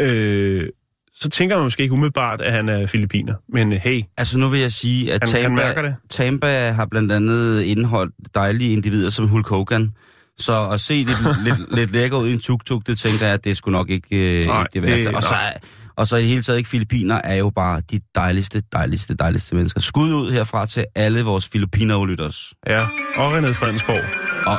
øh, så tænker man måske ikke umiddelbart, at han er filippiner. Men øh, hey, Altså nu vil jeg sige, at Han- han Tampa, det. Tampa har blandt andet indeholdt dejlige individer som Hulk Hogan. Så at se lidt, lidt, lidt lækker ud i en tuk-tuk, det tænker jeg, at det skulle nok ikke, øh, Nej, ikke det værste. det- og, så, nej. Og så i det hele taget ikke Filippiner er jo bare de dejligste, dejligste, dejligste mennesker. Skud ud herfra til alle vores Filippinerlytters. ja, og René Fredensborg. Og,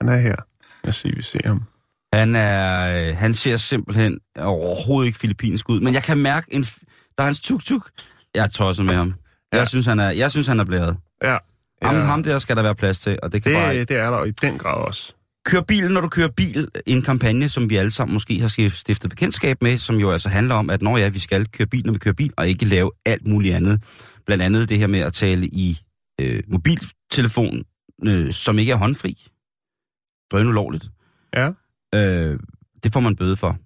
Han er her. Lad os se, vi ser ham. Han, er, øh, han ser simpelthen overhovedet ikke filippinsk ud, men jeg kan mærke, en, der er hans tuk-tuk. Jeg er tosset med ham. Jeg, Ja. synes, han er, jeg synes, han er blæret. Ja, Ham, ja ham der skal der være plads til, og det kan bare ikke. det, det er der i den grad også. Kør bil, når du kører bil. En kampagne, som vi alle sammen måske har stiftet bekendtskab med, som jo altså handler om, at når ja, vi skal køre bil, når vi kører bil, og ikke lave alt muligt andet. Blandt andet det her med at tale i øh, mobiltelefon, øh, som ikke er håndfri. Drøn ulovligt. Ja, Øh, det får man bøde for.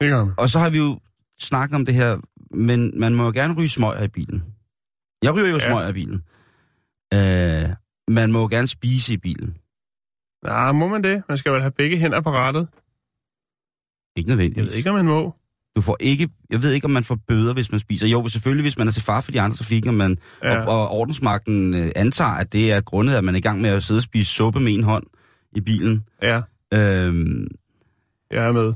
det gør man. Og så har vi jo snakket om det her, men man må jo gerne ryge smøger i bilen. Jeg ryger jo Ja. ja. smøger i bilen. Øh, man må jo gerne spise i bilen. Nej, må man det? Man skal vel have begge hænder på rattet. Ikke nødvendigvis. Jeg ved ikke, om man må. Du får ikke, jeg ved ikke, om man får bøder, hvis man spiser. Jo, selvfølgelig, hvis man er til far for de andre trafikker, man, Ja. ja. og, og ordensmagten øh, antager, at det er grundet, at man er i gang med at sidde og spise suppe med en hånd i bilen. Ja, Øhm, jeg er med.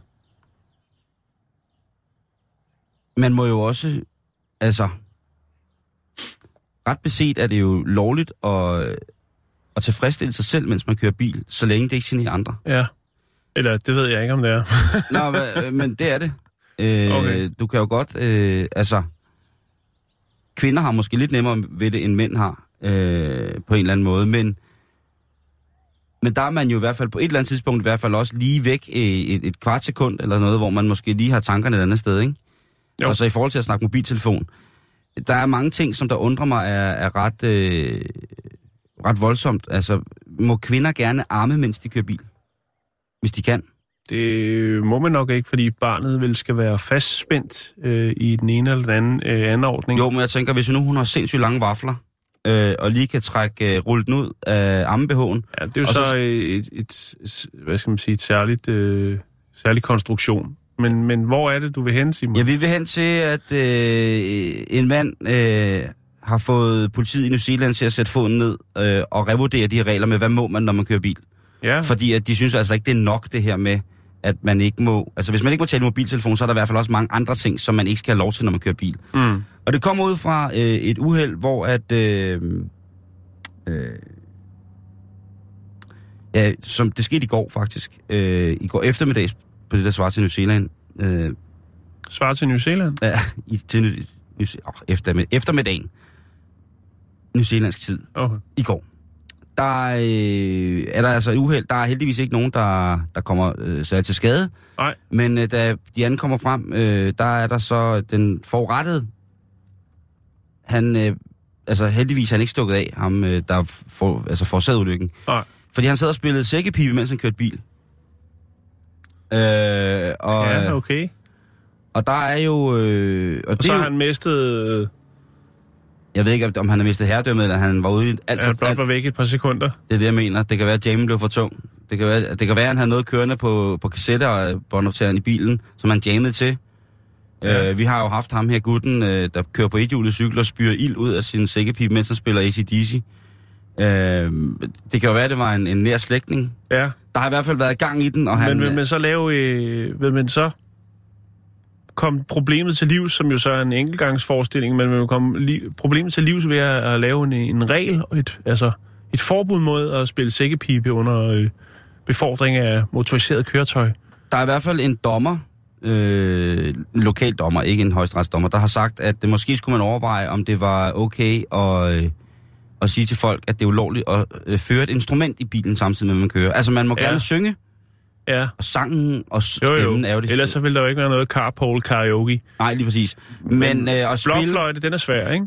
man må jo også, altså, ret beset er det jo lovligt at, at tilfredsstille sig selv, mens man kører bil, så længe det ikke generer andre. Ja. Eller, det ved jeg ikke, om det er. *laughs* Nå, men det er det. Øh, Okay. Du kan jo godt, øh, altså, kvinder har måske lidt nemmere ved det, end mænd har, øh, på en eller anden måde, men, men der er man jo i hvert fald på et eller andet tidspunkt i hvert fald også lige væk et, et kvart sekund eller noget, hvor man måske lige har tankerne et andet sted, ikke? Jo. Og så i forhold til at snakke mobiltelefon, der er mange ting, som der undrer mig er, er ret, øh, ret voldsomt. Altså, må kvinder gerne arme, mens de kører bil? Hvis de kan. Det må man nok ikke, fordi barnet vel skal være fastspændt øh, i den ene eller den anden øh, anordning. Jo, men jeg tænker, hvis nu hun har sindssygt lange vafler, øh, og lige kan trække, øh, rulle den ud af ammebehåen. Ja, det er jo Og så, så- et, et, et, hvad skal man sige, et særligt, øh, særlig konstruktion. Men, men hvor er det, du vil hen, Simon? Ja, vi vil hen til, at øh, en mand øh, har fået politiet i New Zealand til at sætte foden ned øh, og revurdere de her regler med, hvad må man, når man kører bil. ja. Fordi at de synes altså ikke, det er nok det her med, at man ikke må... Altså hvis man ikke må tale mobiltelefon, så er der i hvert fald også mange andre ting, som man ikke skal have lov til, når man kører bil. Mm. Og det kommer ud fra øh, et uheld, hvor at... Øh, øh, ja, som det skete i går faktisk. Øh, I går eftermiddags på det, der svarer til New Zealand. Øh, Svar til New Zealand. ja, *laughs* i, til New, New, oh, eftermid, eftermiddagen. New Zealandsk tid. Okay. I går. Der øh, er der altså et uheld. Der er heldigvis ikke nogen, der, der kommer øh, særligt til skade. Nej. Men øh, da de anden kommer frem, øh, der er der så den forurettede. Han, øh, altså heldigvis er han ikke stukket af, ham øh, der for, altså forårsaget ulykken. Nej. Fordi han sad og spillede sækkepipe, mens han kørte bil. Øh, og, Ja, okay. og der er jo... Øh, og Og det så har jo, han mistet, øh, Jeg ved ikke, om han har mistet herredømmet, eller han var ude i alt at han for... blot var væk et par sekunder. det er det, jeg mener. Det kan være, at jammen blev for tung. Det kan være, det kan være at han havde noget kørende på, på kassetter og båndoptageren i bilen, som han jammede til. Ja. Øh, vi har jo haft ham her, gutten, øh, der kører på ethjulet cykel og spyrer ild ud af sin sækkepipe, mens han spiller ACDC. Øh, det kan jo være, at det var en, en nær slægtning. Ja. Der har i hvert fald været gang i den, og han... Men vil man så lave, øh, vil man så komme problemet til livs, som jo så er en enkeltgangsforestilling, men vil man komme li- problemet til livs ved at, at lave en, en regel, og et, altså et forbud mod at spille sækkepipe under øh, befordring af motoriseret køretøj. Der er i hvert fald en dommer, øh, lokal dommer, ikke en højesteretsdommer, der har sagt, at det måske skulle man overveje, om det var okay at, øh, at sige til folk, at det er ulovligt at øh, føre et instrument i bilen samtidig med, at man kører. Altså man må Ja. gerne synge, Ja, og sangen og s- jo jo. stemmen er jo det Ellers så vil der jo ikke være noget carpool karaoke. Nej, lige præcis. Men øh, at spille... Blokfløjte, den er svær, ikke?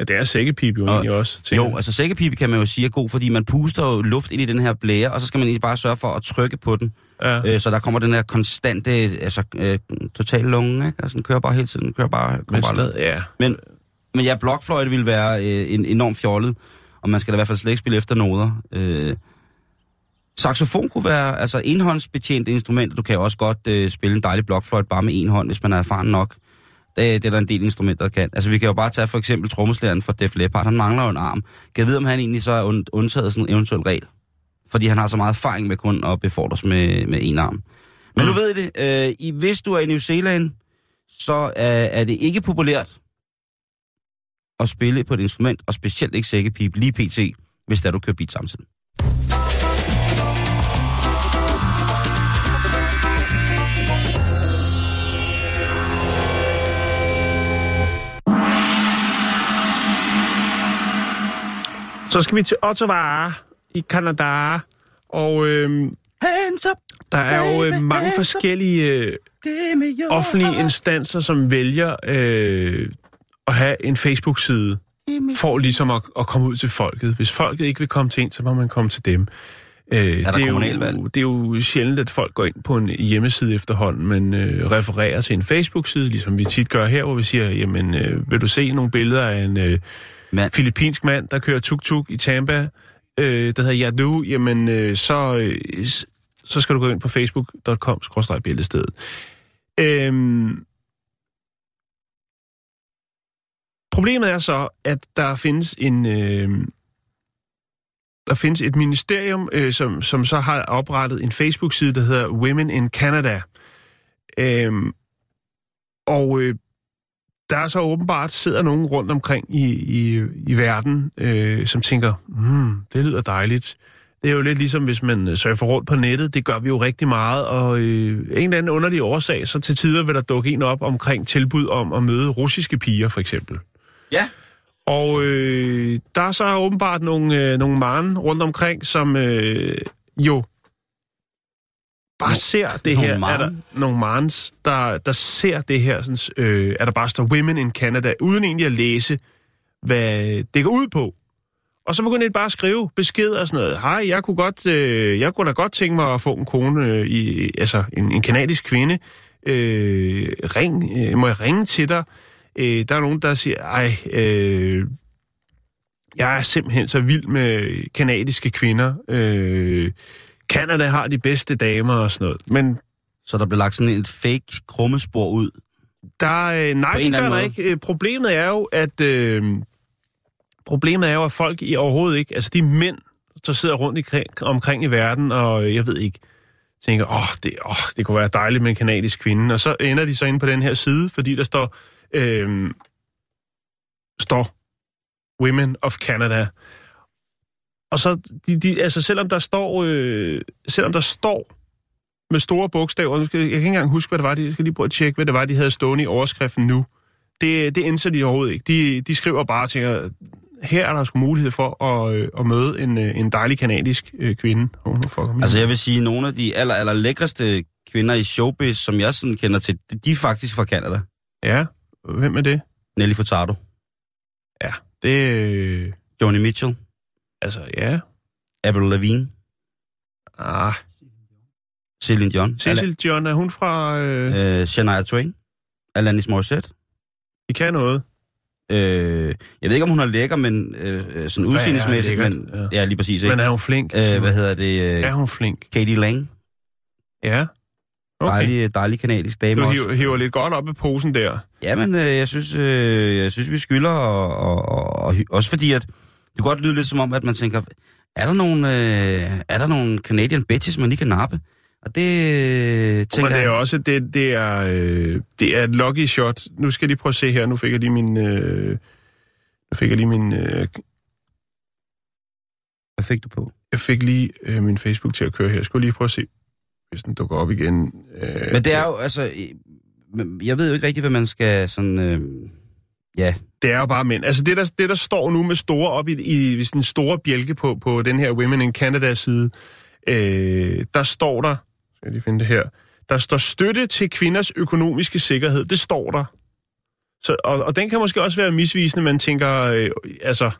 Ja, det er sækkepipe jo Og- egentlig også. tænker Jo, altså sækkepipe kan man jo sige er god, fordi man puster jo luft ind i den her blære, og så skal man egentlig bare sørge for at trykke på den. ja. Øh, så der kommer den her konstante, altså øh, total lunge, ikke? Altså den kører bare hele tiden, kører bare... Men stadig, ja. Men, men ja, blokfløjte vil være øh, en enormt fjollet, og man skal da i hvert fald slet ikke spille efter noder. Øh, saxofon kunne være altså enhåndsbetjent instrument. Du kan også godt øh, spille en dejlig blokfløjte bare med en hånd, hvis man er erfaren nok. Det, det er der en del instrumenter, der kan. Altså vi kan jo bare tage for eksempel trommeslæren for Def Leppard. Han mangler jo en arm. Kan jeg vide, om han egentlig så er und, undtaget sådan en eventuel regel? Fordi han har så meget erfaring med kun at befordres med, med en arm. Men nu ved I det. Øh, i, hvis du er i New Zealand, så er, er det ikke populært at spille på et instrument, og specielt ikke sækkepipe, lige pt., hvis der du kører bil samtidig. Så skal vi til Ottawa i Canada, og øhm, Hands up, der er jo øh, mange forskellige øh, offentlige instanser, som vælger øh, at have en Facebook-side, for ligesom at, at komme ud til folket. Hvis folket ikke vil komme til en, så må man komme til dem. Øh, der det, er jo, det er jo sjældent, at folk går ind på en hjemmeside efterhånden, men øh, refererer til en Facebook-side, ligesom vi tit gør her, hvor vi siger, jamen, øh, vil du se nogle billeder af en øh, Mand. filippinsk mand, der kører tuk-tuk i Tampa, øh, der hedder Yadu, jamen, øh, så, øh, så skal du gå ind på facebook.com-bæltestedet. Øhm, problemet er så, at der findes en... Øh, der findes et ministerium, øh, som, som så har oprettet en Facebook-side, der hedder Women in Canada. Øhm, og øh, der er så åbenbart sidder nogen rundt omkring i, i, i verden, øh, som tænker, hmm, det lyder dejligt. Det er jo lidt ligesom, hvis man øh, surfer rundt på nettet. Det gør vi jo rigtig meget, og øh, en eller anden underlig årsag, så til tider vil der dukke en op omkring tilbud om at møde russiske piger, for eksempel. Ja. Og øh, der er så åbenbart nogle, øh, nogle maren rundt omkring, som øh, jo bare ser det nogle her. Er maren? der nogle marens, der, der ser det her, sådan, øh, er der bare står Women in Canada, uden egentlig at læse, hvad det går ud på. Og så begynder de bare at skrive beskeder og sådan noget. Hej, jeg kunne, godt, øh, jeg kunne da godt tænke mig at få en kone, øh, i, altså en, en kanadisk kvinde. Øh, ring, øh, må jeg ringe til dig? Øh, der er nogen, der siger, ej, øh, Jeg er simpelthen så vild med kanadiske kvinder. Øh, Canada har de bedste damer og sådan noget. Men Så der blev lagt sådan et fake krummespor ud. der, øh, nej, På en det eller gør anden der måde. ikke. Øh, Problemet er jo, at øh, problemet er jo, at folk i overhovedet ikke, altså de mænd, der sidder rundt i, omkring i verden, og øh, jeg ved ikke, tænker, åh, det, åh, det kunne være dejligt med en kanadisk kvinde. Og så ender de så inde på den her side, fordi der står, øh, står Women of Canada. Og så, de, de, altså selvom der står, øh, selvom der står med store bogstaver, jeg kan ikke engang huske, hvad det var, de jeg skal lige prøve at tjekke, hvad det var, de havde stående i overskriften nu. Det, det indser de overhovedet ikke. De, de skriver bare og tænker, her er der sgu mulighed for at, øh, at møde en, øh, en dejlig kanadisk øh, kvinde. Oh, fucker Altså jeg vil sige, at nogle af de aller, aller lækreste kvinder i showbiz, som jeg sådan kender til, de er faktisk fra Canada. Ja, hvem er det? Nelly Furtado, Ja, det... Øh, Joni Mitchell, altså, ja. Avril Lavigne, Ah, Celine Dion, Cecil John, er hun fra... Øh, øh, Shania Twain, Alanis Morissette. de kan noget. Øh, jeg ved ikke, om hun er lækker, men øh, sådan udseendelsmæssigt, lækkert, men ja. ja. lige præcis. Ikke? Men er hun flink? øh, hvad hedder det? Øh, er hun flink? Katie Lang, Ja. Okay. dejlig, dejlig kanadisk dame Du også. hiver, hiver lidt godt op i posen der. Jamen, øh, jeg synes, øh, jeg synes, vi skylder, og, og, og, og også fordi, at det kan godt lyde lidt som om, at man tænker, er der nogle, øh, er der nogle Canadian bitches, man lige kan nappe? Og det øh, Men tænker det er også, det, det er, øh, det er et lucky shot. Nu skal jeg lige prøve at se her. Nu fik jeg lige min, øh, nu fik jeg lige min, øh, hvad fik du på? jeg fik lige øh, min Facebook til at køre her. Jeg skulle lige prøve at se, hvis den dukker op igen. Øh, Men det er jo, altså, men jeg ved jo ikke rigtig, hvad man skal sådan, øh, ja, Det er jo bare mænd. Altså det, der, det, der står nu med store op i, i, i sådan en store bjælke på, på den her Women in Canada side, øh, der står der, skal jeg lige finde det her, der står støtte til kvinders økonomiske sikkerhed. Det står der. Så, og, og den kan måske også være misvisende, man tænker, øh, altså,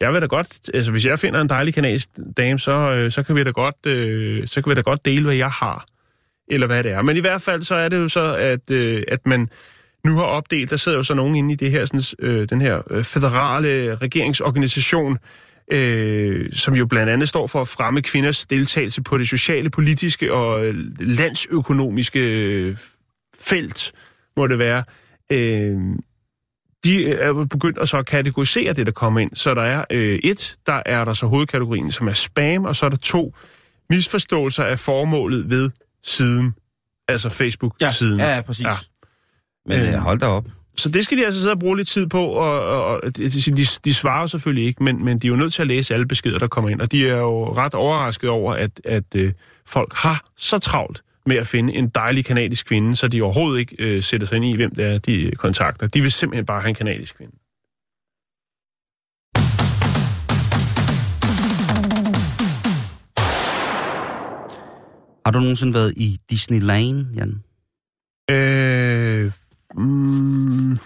jeg vil da godt, altså hvis jeg finder en dejlig kanadisk dame, så, øh, så, kan vi da godt, øh, så kan vi da godt dele, hvad jeg har, eller hvad det er. Men i hvert fald så er det jo så, at, øh, at man nu har opdelt, der sidder jo så nogen inde i det her, sådan, øh, den her øh, federale regeringsorganisation, øh, som jo blandt andet står for at fremme kvinders deltagelse på det sociale, politiske og øh, landsøkonomiske øh, felt, må det være. Øh, de er jo begyndt at så kategorisere det, der kommer ind. Så der er øh, et, der er der så hovedkategorien, som er spam, og så er der to misforståelser af formålet ved siden, altså Facebook-siden. ja, ja, præcis. Ja. Men Øh. øh, hold da op. Så det skal de altså sidde og bruge lidt tid på, og, og, og de, de, svarer selvfølgelig ikke, men, men de er jo nødt til at læse alle beskeder, der kommer ind, og de er jo ret overrasket over, at, at øh, folk har så travlt med at finde en dejlig kanadisk kvinde, så de overhovedet ikke øh, sætter sig ind i, hvem det er, de kontakter. De vil simpelthen bare have en kanadisk kvinde. Har du nogensinde været i Disneyland, Jan? Øh, mm,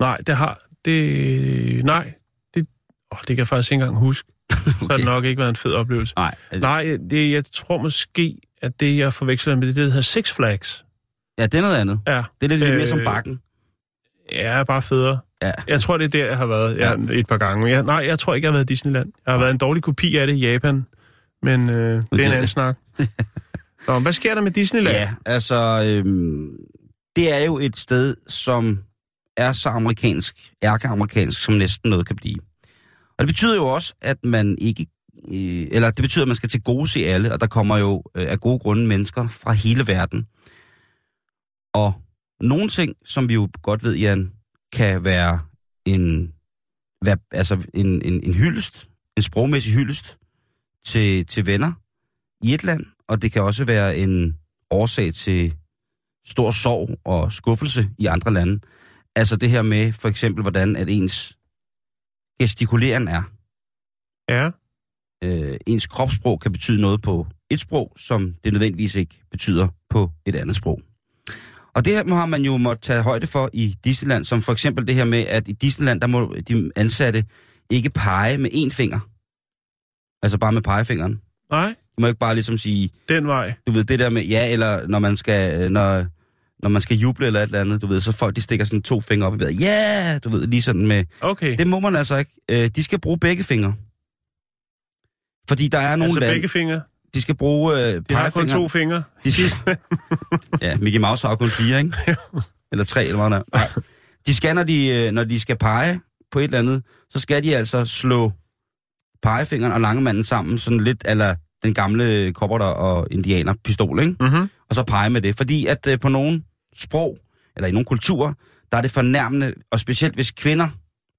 nej, det har... Det, nej, det, åh, det kan jeg faktisk ikke engang huske. *laughs* okay. Så har det nok ikke været en fed oplevelse. Nej. Altså, Nej, det, jeg tror måske, at det, jeg forveksler med det, det hedder Six Flags. Ja, det er noget andet. Ja, Det er lidt øh, mere som Øh, bakken. ja bare federe. Ja. Jeg tror, det er der, jeg har været ja, et par gange. Jeg, nej, jeg tror ikke, jeg har været i Disneyland. Jeg har været en dårlig kopi af det i Japan, men øh, det er en anden snak. *laughs* Nå, hvad sker der med Disneyland? Ja, altså, øhm, det er jo et sted, som er så amerikansk, ærkeamerikansk, som næsten noget kan blive. Og det betyder jo også, at man ikke, øh, eller det betyder, at man skal til gode se alle, og der kommer jo øh, af gode grunde mennesker fra hele verden. Og nogle ting, som vi jo godt ved, Jan, kan være en, hvad, altså en, en, en hyldest, en sprogmæssig hyldest til, til venner i et land, og det kan også være en årsag til stor sorg og skuffelse i andre lande. Altså det her med for eksempel, hvordan at ens gestikulering er. ja. Øh, ens kropssprog kan betyde noget på et sprog, som det nødvendigvis ikke betyder på et andet sprog. Og det her har man jo måtte tage højde for i Disneyland, som for eksempel det her med, at i Disneyland, der må de ansatte ikke pege med én finger. Altså bare med pegefingeren. Nej, må ikke bare ligesom sige, den vej. du ved, det der med, ja, eller når man skal, øh, når, når man skal juble eller et eller andet, du ved, så folk de stikker sådan to fingre op i vejret. Ja, yeah! du ved, lige sådan med... Okay. Det må man altså ikke. Øh, de skal bruge begge fingre. Fordi der er nogle altså lande, begge fingre. de skal bruge øh, De har kun to fingre. De skal... *laughs* ja, Mickey Mouse har kun fire, ikke? eller tre, eller hvad er. Nej. De skal, når de, øh, når de skal pege på et eller andet, så skal de altså slå pegefingeren og langemanden sammen, sådan lidt eller den gamle kobberter og indianer pistol, ikke? Mm-hmm. og så pege med det. Fordi at øh, på nogle sprog, eller i nogle kulturer, der er det fornærmende, og specielt hvis kvinder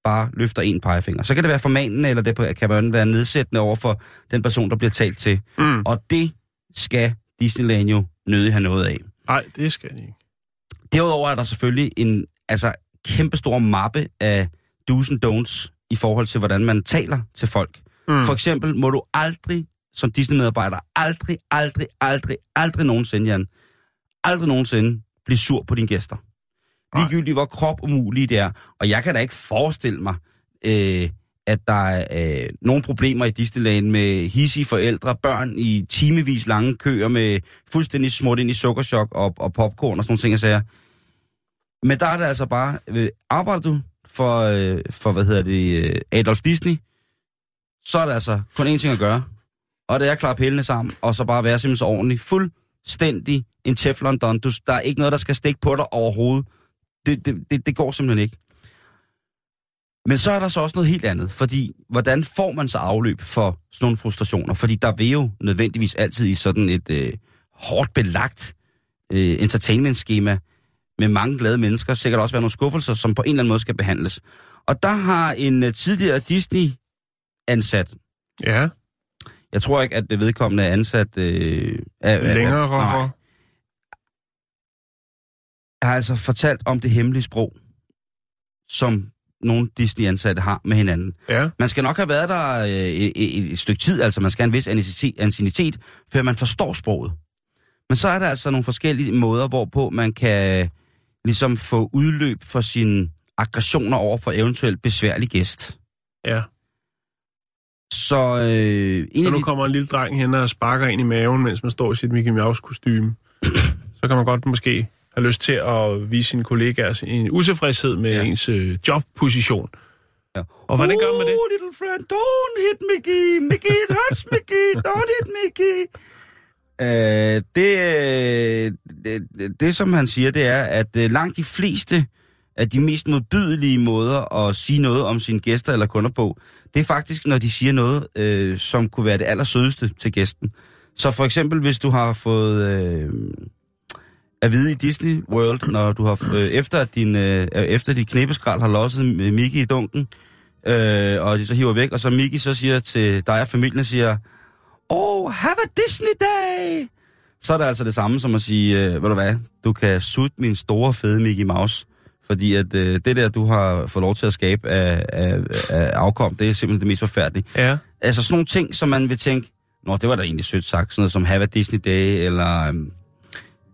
bare løfter en pegefinger. Så kan det være formanende, eller det kan man være nedsættende over for den person, der bliver talt til. Mm. Og det skal Disneyland jo nødig have noget af. Nej, det skal de ikke. Derudover er der selvfølgelig en altså, kæmpestor mappe af do's and don'ts i forhold til, hvordan man taler til folk. Mm. For eksempel må du aldrig, som Disney-medarbejder, aldrig, aldrig, aldrig, aldrig nogensinde, Jan, aldrig nogensinde blive sur på dine gæster. Ligegyldigt hvor krop umuligt det er. Og jeg kan da ikke forestille mig, øh, at der er øh, nogle problemer i Disneyland med hissige forældre, børn i timevis lange køer med fuldstændig smurt ind i sukkerchok og, og popcorn og sådan nogle ting, jeg siger. Men der er det altså bare, øh, arbejder du for, øh, for hvad hedder det, øh, Adolf Disney, så er der altså kun én ting at gøre. Og det er at klappe hælene sammen, og så bare være simpelthen så ordentlig. Fuldstændig en teflon don. Du, der er ikke noget, der skal stikke på dig overhovedet. Det, det, det, det går simpelthen ikke. Men så er der så også noget helt andet, fordi hvordan får man så afløb for sådan nogle frustrationer? Fordi der vil jo nødvendigvis altid i sådan et øh, hårdt belagt øh, entertainment-schema med mange glade mennesker, sikkert også være nogle skuffelser, som på en eller anden måde skal behandles. Og der har en øh, tidligere Disney-ansat, Ja, jeg tror ikke, at det vedkommende er ansat... Øh, af, af- længere nej, røver. har altså fortalt om det hemmelige sprog, som nogle Disney-ansatte har med hinanden. Ja, Man skal nok have været der øh, et, et, stykke tid, altså man skal have en vis anciennitet, før man forstår sproget. Men så er der altså nogle forskellige måder, hvorpå man kan ligesom få udløb for sine aggressioner over for eventuelt besværlig gæst. ja. Så øh, en Så nu de, kommer en lille dreng hen og sparker ind i maven, mens man står i sit Mickey Mouse kostume. *clears throat* Så kan man godt måske have lyst til at vise sine kollegaer en utilfredshed med Ja. ens øh, jobposition. Ja. Og hvordan gør man det? Oh, little friend, don't hit Mickey. Mickey, it hurts Mickey. Don't hit Mickey. Uh, *laughs* det, øh, det, det, det, som han siger, det er, at uh, langt de fleste af de mest modbydelige måder at sige noget om sine gæster eller kunder på, det er faktisk, når de siger noget, øh, som kunne være det allersødeste til gæsten. Så for eksempel, hvis du har fået øh, at vide i Disney World, når du har øh, efter at din øh, øh efter dit knæbeskrald har losset Mickey i dunken, øh, og de så hiver væk, og så Mickey så siger til dig og familien, siger, Oh, have a Disney day! Så er det altså det samme som at sige, øh, ved du hvad, du kan sutte min store fede Mickey Mouse. Fordi at øh, det der, du har fået lov til at skabe af, af, af afkom, det er simpelthen det mest forfærdelige. Ja, Altså sådan nogle ting, som man vil tænke, Nå, det var da egentlig sødt sagt, sådan noget som Have a Disney Day, eller um,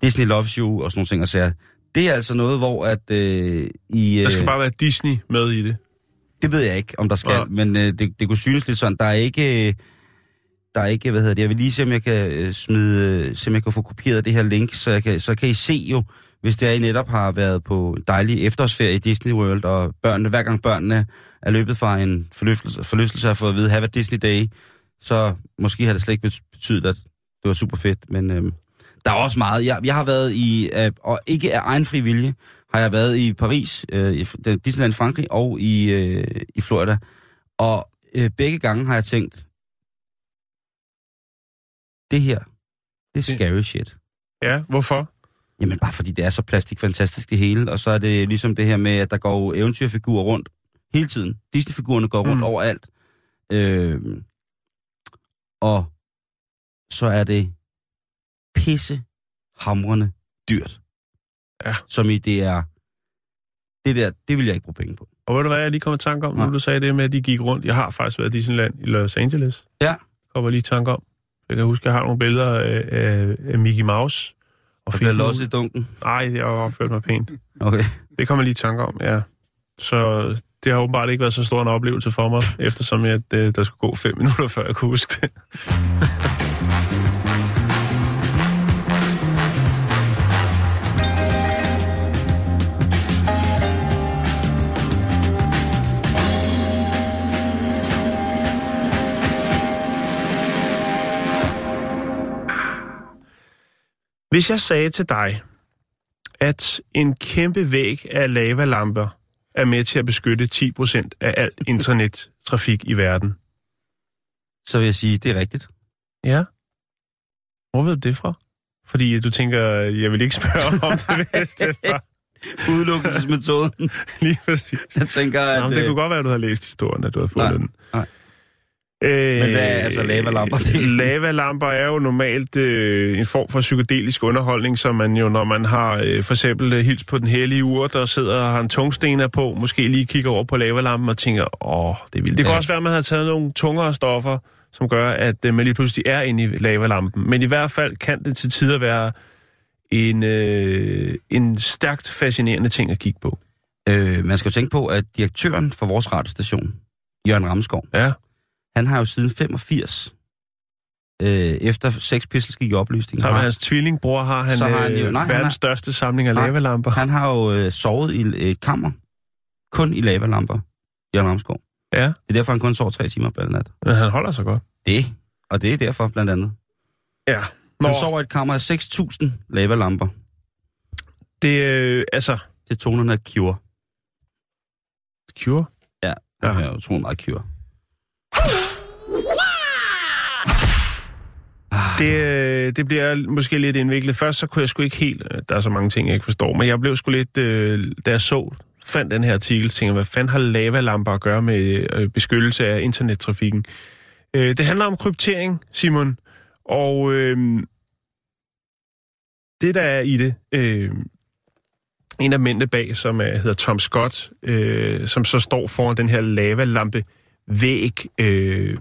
Disney Loves You, og sådan nogle ting. Og så det er altså noget, hvor at øh, i... der skal øh, bare være Disney med i det. det ved jeg ikke, om der skal, Ja. men øh, det, det kunne synes lidt sådan. Der er ikke... øh, Der er ikke, hvad hedder det, jeg vil lige se, om jeg kan øh, smide, øh, se, om jeg kan få kopieret det her link, så, jeg kan, så kan I se jo, hvis det er, I netop har været på en dejlig efterårsferie i Disney World, og børnene, hver gang børnene er løbet fra en forlystelse, forlystelse har fået at vide, have a Disney Day, så måske har det slet ikke bet- betydet, at det var super fedt, men øh, der er også meget. Jeg, jeg har været i, øh, og ikke af egen fri vilje, har jeg været i Paris, øh, i Disneyland Frankrig og i, øh, i Florida. Og øh, begge gange har jeg tænkt, det her, det er scary shit. Ja, hvorfor? Jamen bare fordi det er så plastikfantastisk det hele, og så er det ligesom det her med, at der går eventyrfigurer rundt hele tiden. Disney-figurerne går rundt Mm. overalt. Øh, og så er det pisse hamrende dyrt. Ja. Som i det er, det der, det vil jeg ikke bruge penge på. Og ved du hvad, jeg lige kom i tanke om, Nej. nu du sagde det med, at de gik rundt. Jeg har faktisk været i Disneyland i Los Angeles. Ja. Kommer lige i tanke om. Jeg kan huske, jeg har nogle billeder af, af, af Mickey Mouse. Og fik- losset i dunken. Nej, jeg har opført mig pænt. Okay. Det kommer lige i tanke om, ja. Så det har åbenbart ikke været så stor en oplevelse for mig, eftersom jeg, det, der skulle gå fem *laughs* minutter, før jeg kunne huske det. Hvis jeg sagde til dig, at en kæmpe væg af lavalamper er med til at beskytte 10% af alt *laughs* internettrafik i verden. Så vil jeg sige, det er rigtigt. Ja. Hvor ved du det fra? Fordi du tænker, jeg vil ikke spørge om det, *laughs* hvis det var Udelukkelsesmetoden. *laughs* lige præcis. Jeg tænker, at... Nå, det øh, kunne godt være, at du havde læst historien, at du havde fundet Nej, den. nej. Øh, Men hvad er altså lavalamper? *laughs* lavalamper er jo normalt øh, en form for psykedelisk underholdning, som man jo, når man har øh, for eksempel øh, hils på den hellige ur, der sidder og har en tungstener på, måske lige kigger over på lavalampen og tænker, åh, det er vildt. Det kan Ja. også være, at man har taget nogle tungere stoffer, som gør, at øh, man lige pludselig er inde i lavalampen. Men i hvert fald kan det til tider være en, øh, en stærkt fascinerende ting at kigge på. Øh, man skal jo tænke på, at direktøren for vores radiostation, Jørgen Ramskov, Ja, han har jo siden 85, øh, efter Sex Pistols gik i opløsning, sammen med har, hans tvillingbror har han, Så har han jo- øh, nej, han verdens har- største samling af Nej, lavalamper. han har jo øh, sovet i et kammer, kun i lavalamper, Jørgen Ramskov. Ja, Det er derfor, han kun sover tre timer per nat. men han holder sig godt. Det, og det er derfor blandt andet. Ja. Nå, Han sover i et kammer af 6.000 lavalamper. det øh, altså... Det er tonerne af Cure. Cure? Ja, Ja. han er jo troen meget Cure. Det, øh, det bliver måske lidt indviklet. Først så kunne jeg sgu ikke helt... Øh, der er så mange ting, jeg ikke forstår. Men jeg blev sgu lidt... Øh, da jeg så, fandt den her artikel, tænkte jeg, hvad fanden har lavalamper at gøre med øh, beskyttelse af internettrafikken? Øh, det handler om kryptering, Simon. Og øh, det, der er i det... Øh, en af mændene bag, som er, hedder Tom Scott, øh, som så står foran den her lavalampe væg. Øh,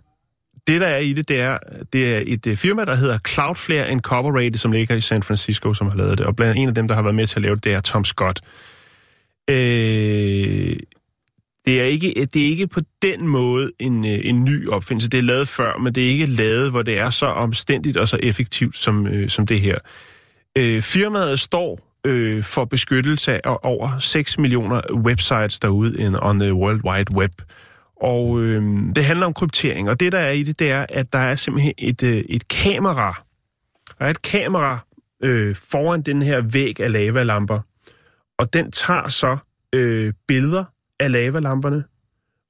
det, der er i det, det er, det er et øh, firma, der hedder Cloudflare Incorporated, som ligger i San Francisco, som har lavet det. Og blandt en af dem, der har været med til at lave det, det er Tom Scott. Øh, det, er ikke, det er ikke på den måde en, øh, en ny opfindelse. Det er lavet før, men det er ikke lavet, hvor det er så omstændigt og så effektivt som, øh, som det her. Øh, firmaet står øh, for beskyttelse af over 6 millioner websites derude in, on the World Wide Web. Og øh, det handler om kryptering, og det der er i det, det er, at der er simpelthen et, øh, et kamera. Der er et kamera øh, foran den her væg af lavalamper, og den tager så øh, billeder af lavalamperne,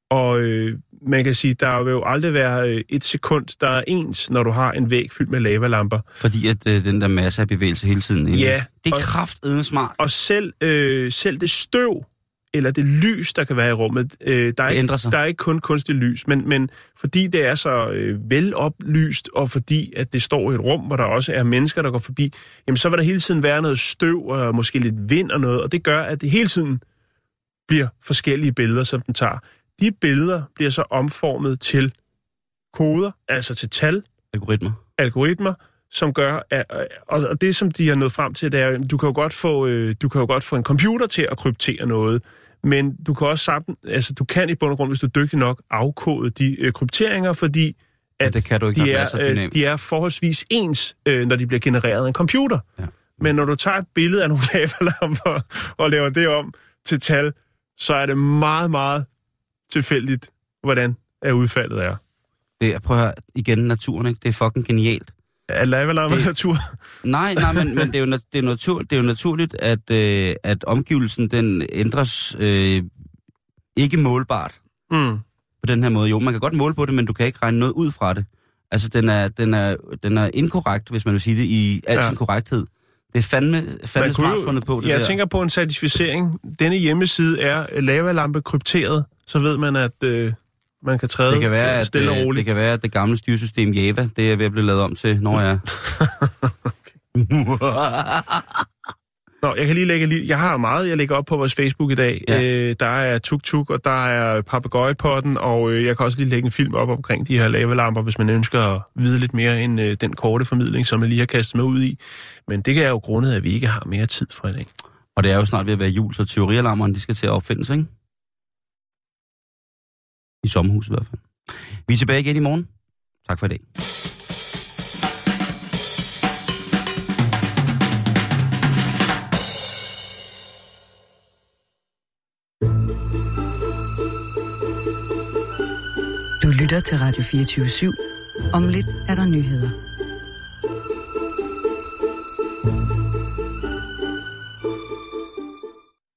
og øh, man kan sige, der vil jo aldrig være øh, et sekund, der er ens, når du har en væg fyldt med lavalamper. Fordi at øh, den der masse af bevægelse hele tiden. Ja, Det er kraftedeme smart. Og selv, øh, selv det støv, eller det lys, der kan være i rummet, øh, der, er ikke, sig. der er ikke kun kunstig lys, men, men fordi det er så øh, veloplyst, og fordi at det står i et rum, hvor der også er mennesker, der går forbi, jamen så vil der hele tiden være noget støv, og måske lidt vind og noget, og det gør, at det hele tiden bliver forskellige billeder, som den tager. De billeder bliver så omformet til koder, altså til tal, Algoritmer. algoritmer, som gør, at, og og det som de har nået frem til, det er, du kan jo godt få, øh, du kan jo godt få en computer til at kryptere noget, men du kan også sammen, altså du kan i bund og grund, hvis du er dygtig nok, afkode de øh, krypteringer, fordi at det kan du ikke, de, er er, øh, de er forholdsvis ens, øh, når de bliver genereret af en computer. Ja. Men når du tager et billede af nogle *laughs* lavalamper og laver det om til tal, så er det meget, meget tilfældigt, hvordan er udfaldet er. Det er, prøv at høre, igen naturen, ikke? Det er fucking genialt. Er lavalamper Det- natur? Nej, nej, men, men det, er jo, det, er natur, det er jo naturligt, at, øh, at omgivelsen den ændres øh, ikke målbart Mm. på den her måde. Jo, man kan godt måle på det, men du kan ikke regne noget ud fra det. Altså, den er, den er, den er inkorrekt, hvis man vil sige det, i al Ja. sin korrekthed. Det er fandme, fandme smart jo- fundet på, det Jeg der. tænker på en certificering. Denne hjemmeside er lavalampe krypteret, så ved man, at øh, man kan træde det kan være, øh, at, stille og øh, roligt. det kan være, at det gamle styresystem Java, det er ved at blive lavet om til, når jeg... *laughs* Nå, jeg kan lige lægge lige... Jeg har meget, jeg lægger op på vores Facebook i dag. Ja. Øh, der er tuk-tuk, og der er papegøjepotten, og øh, jeg kan også lige lægge en film op omkring de her lavalamper, hvis man ønsker at vide lidt mere end øh, den korte formidling, som jeg lige har kastet mig ud i. Men det kan jeg jo grundet, at vi ikke har mere tid for i dag. Og det er jo snart ved at være jul, så teorialarmerne, de skal til at opfindes, ikke? I sommerhuset i hvert fald. Vi er tilbage igen i morgen. Tak for i dag. Du lytter til Radio 24 /7. Om lidt er der nyheder.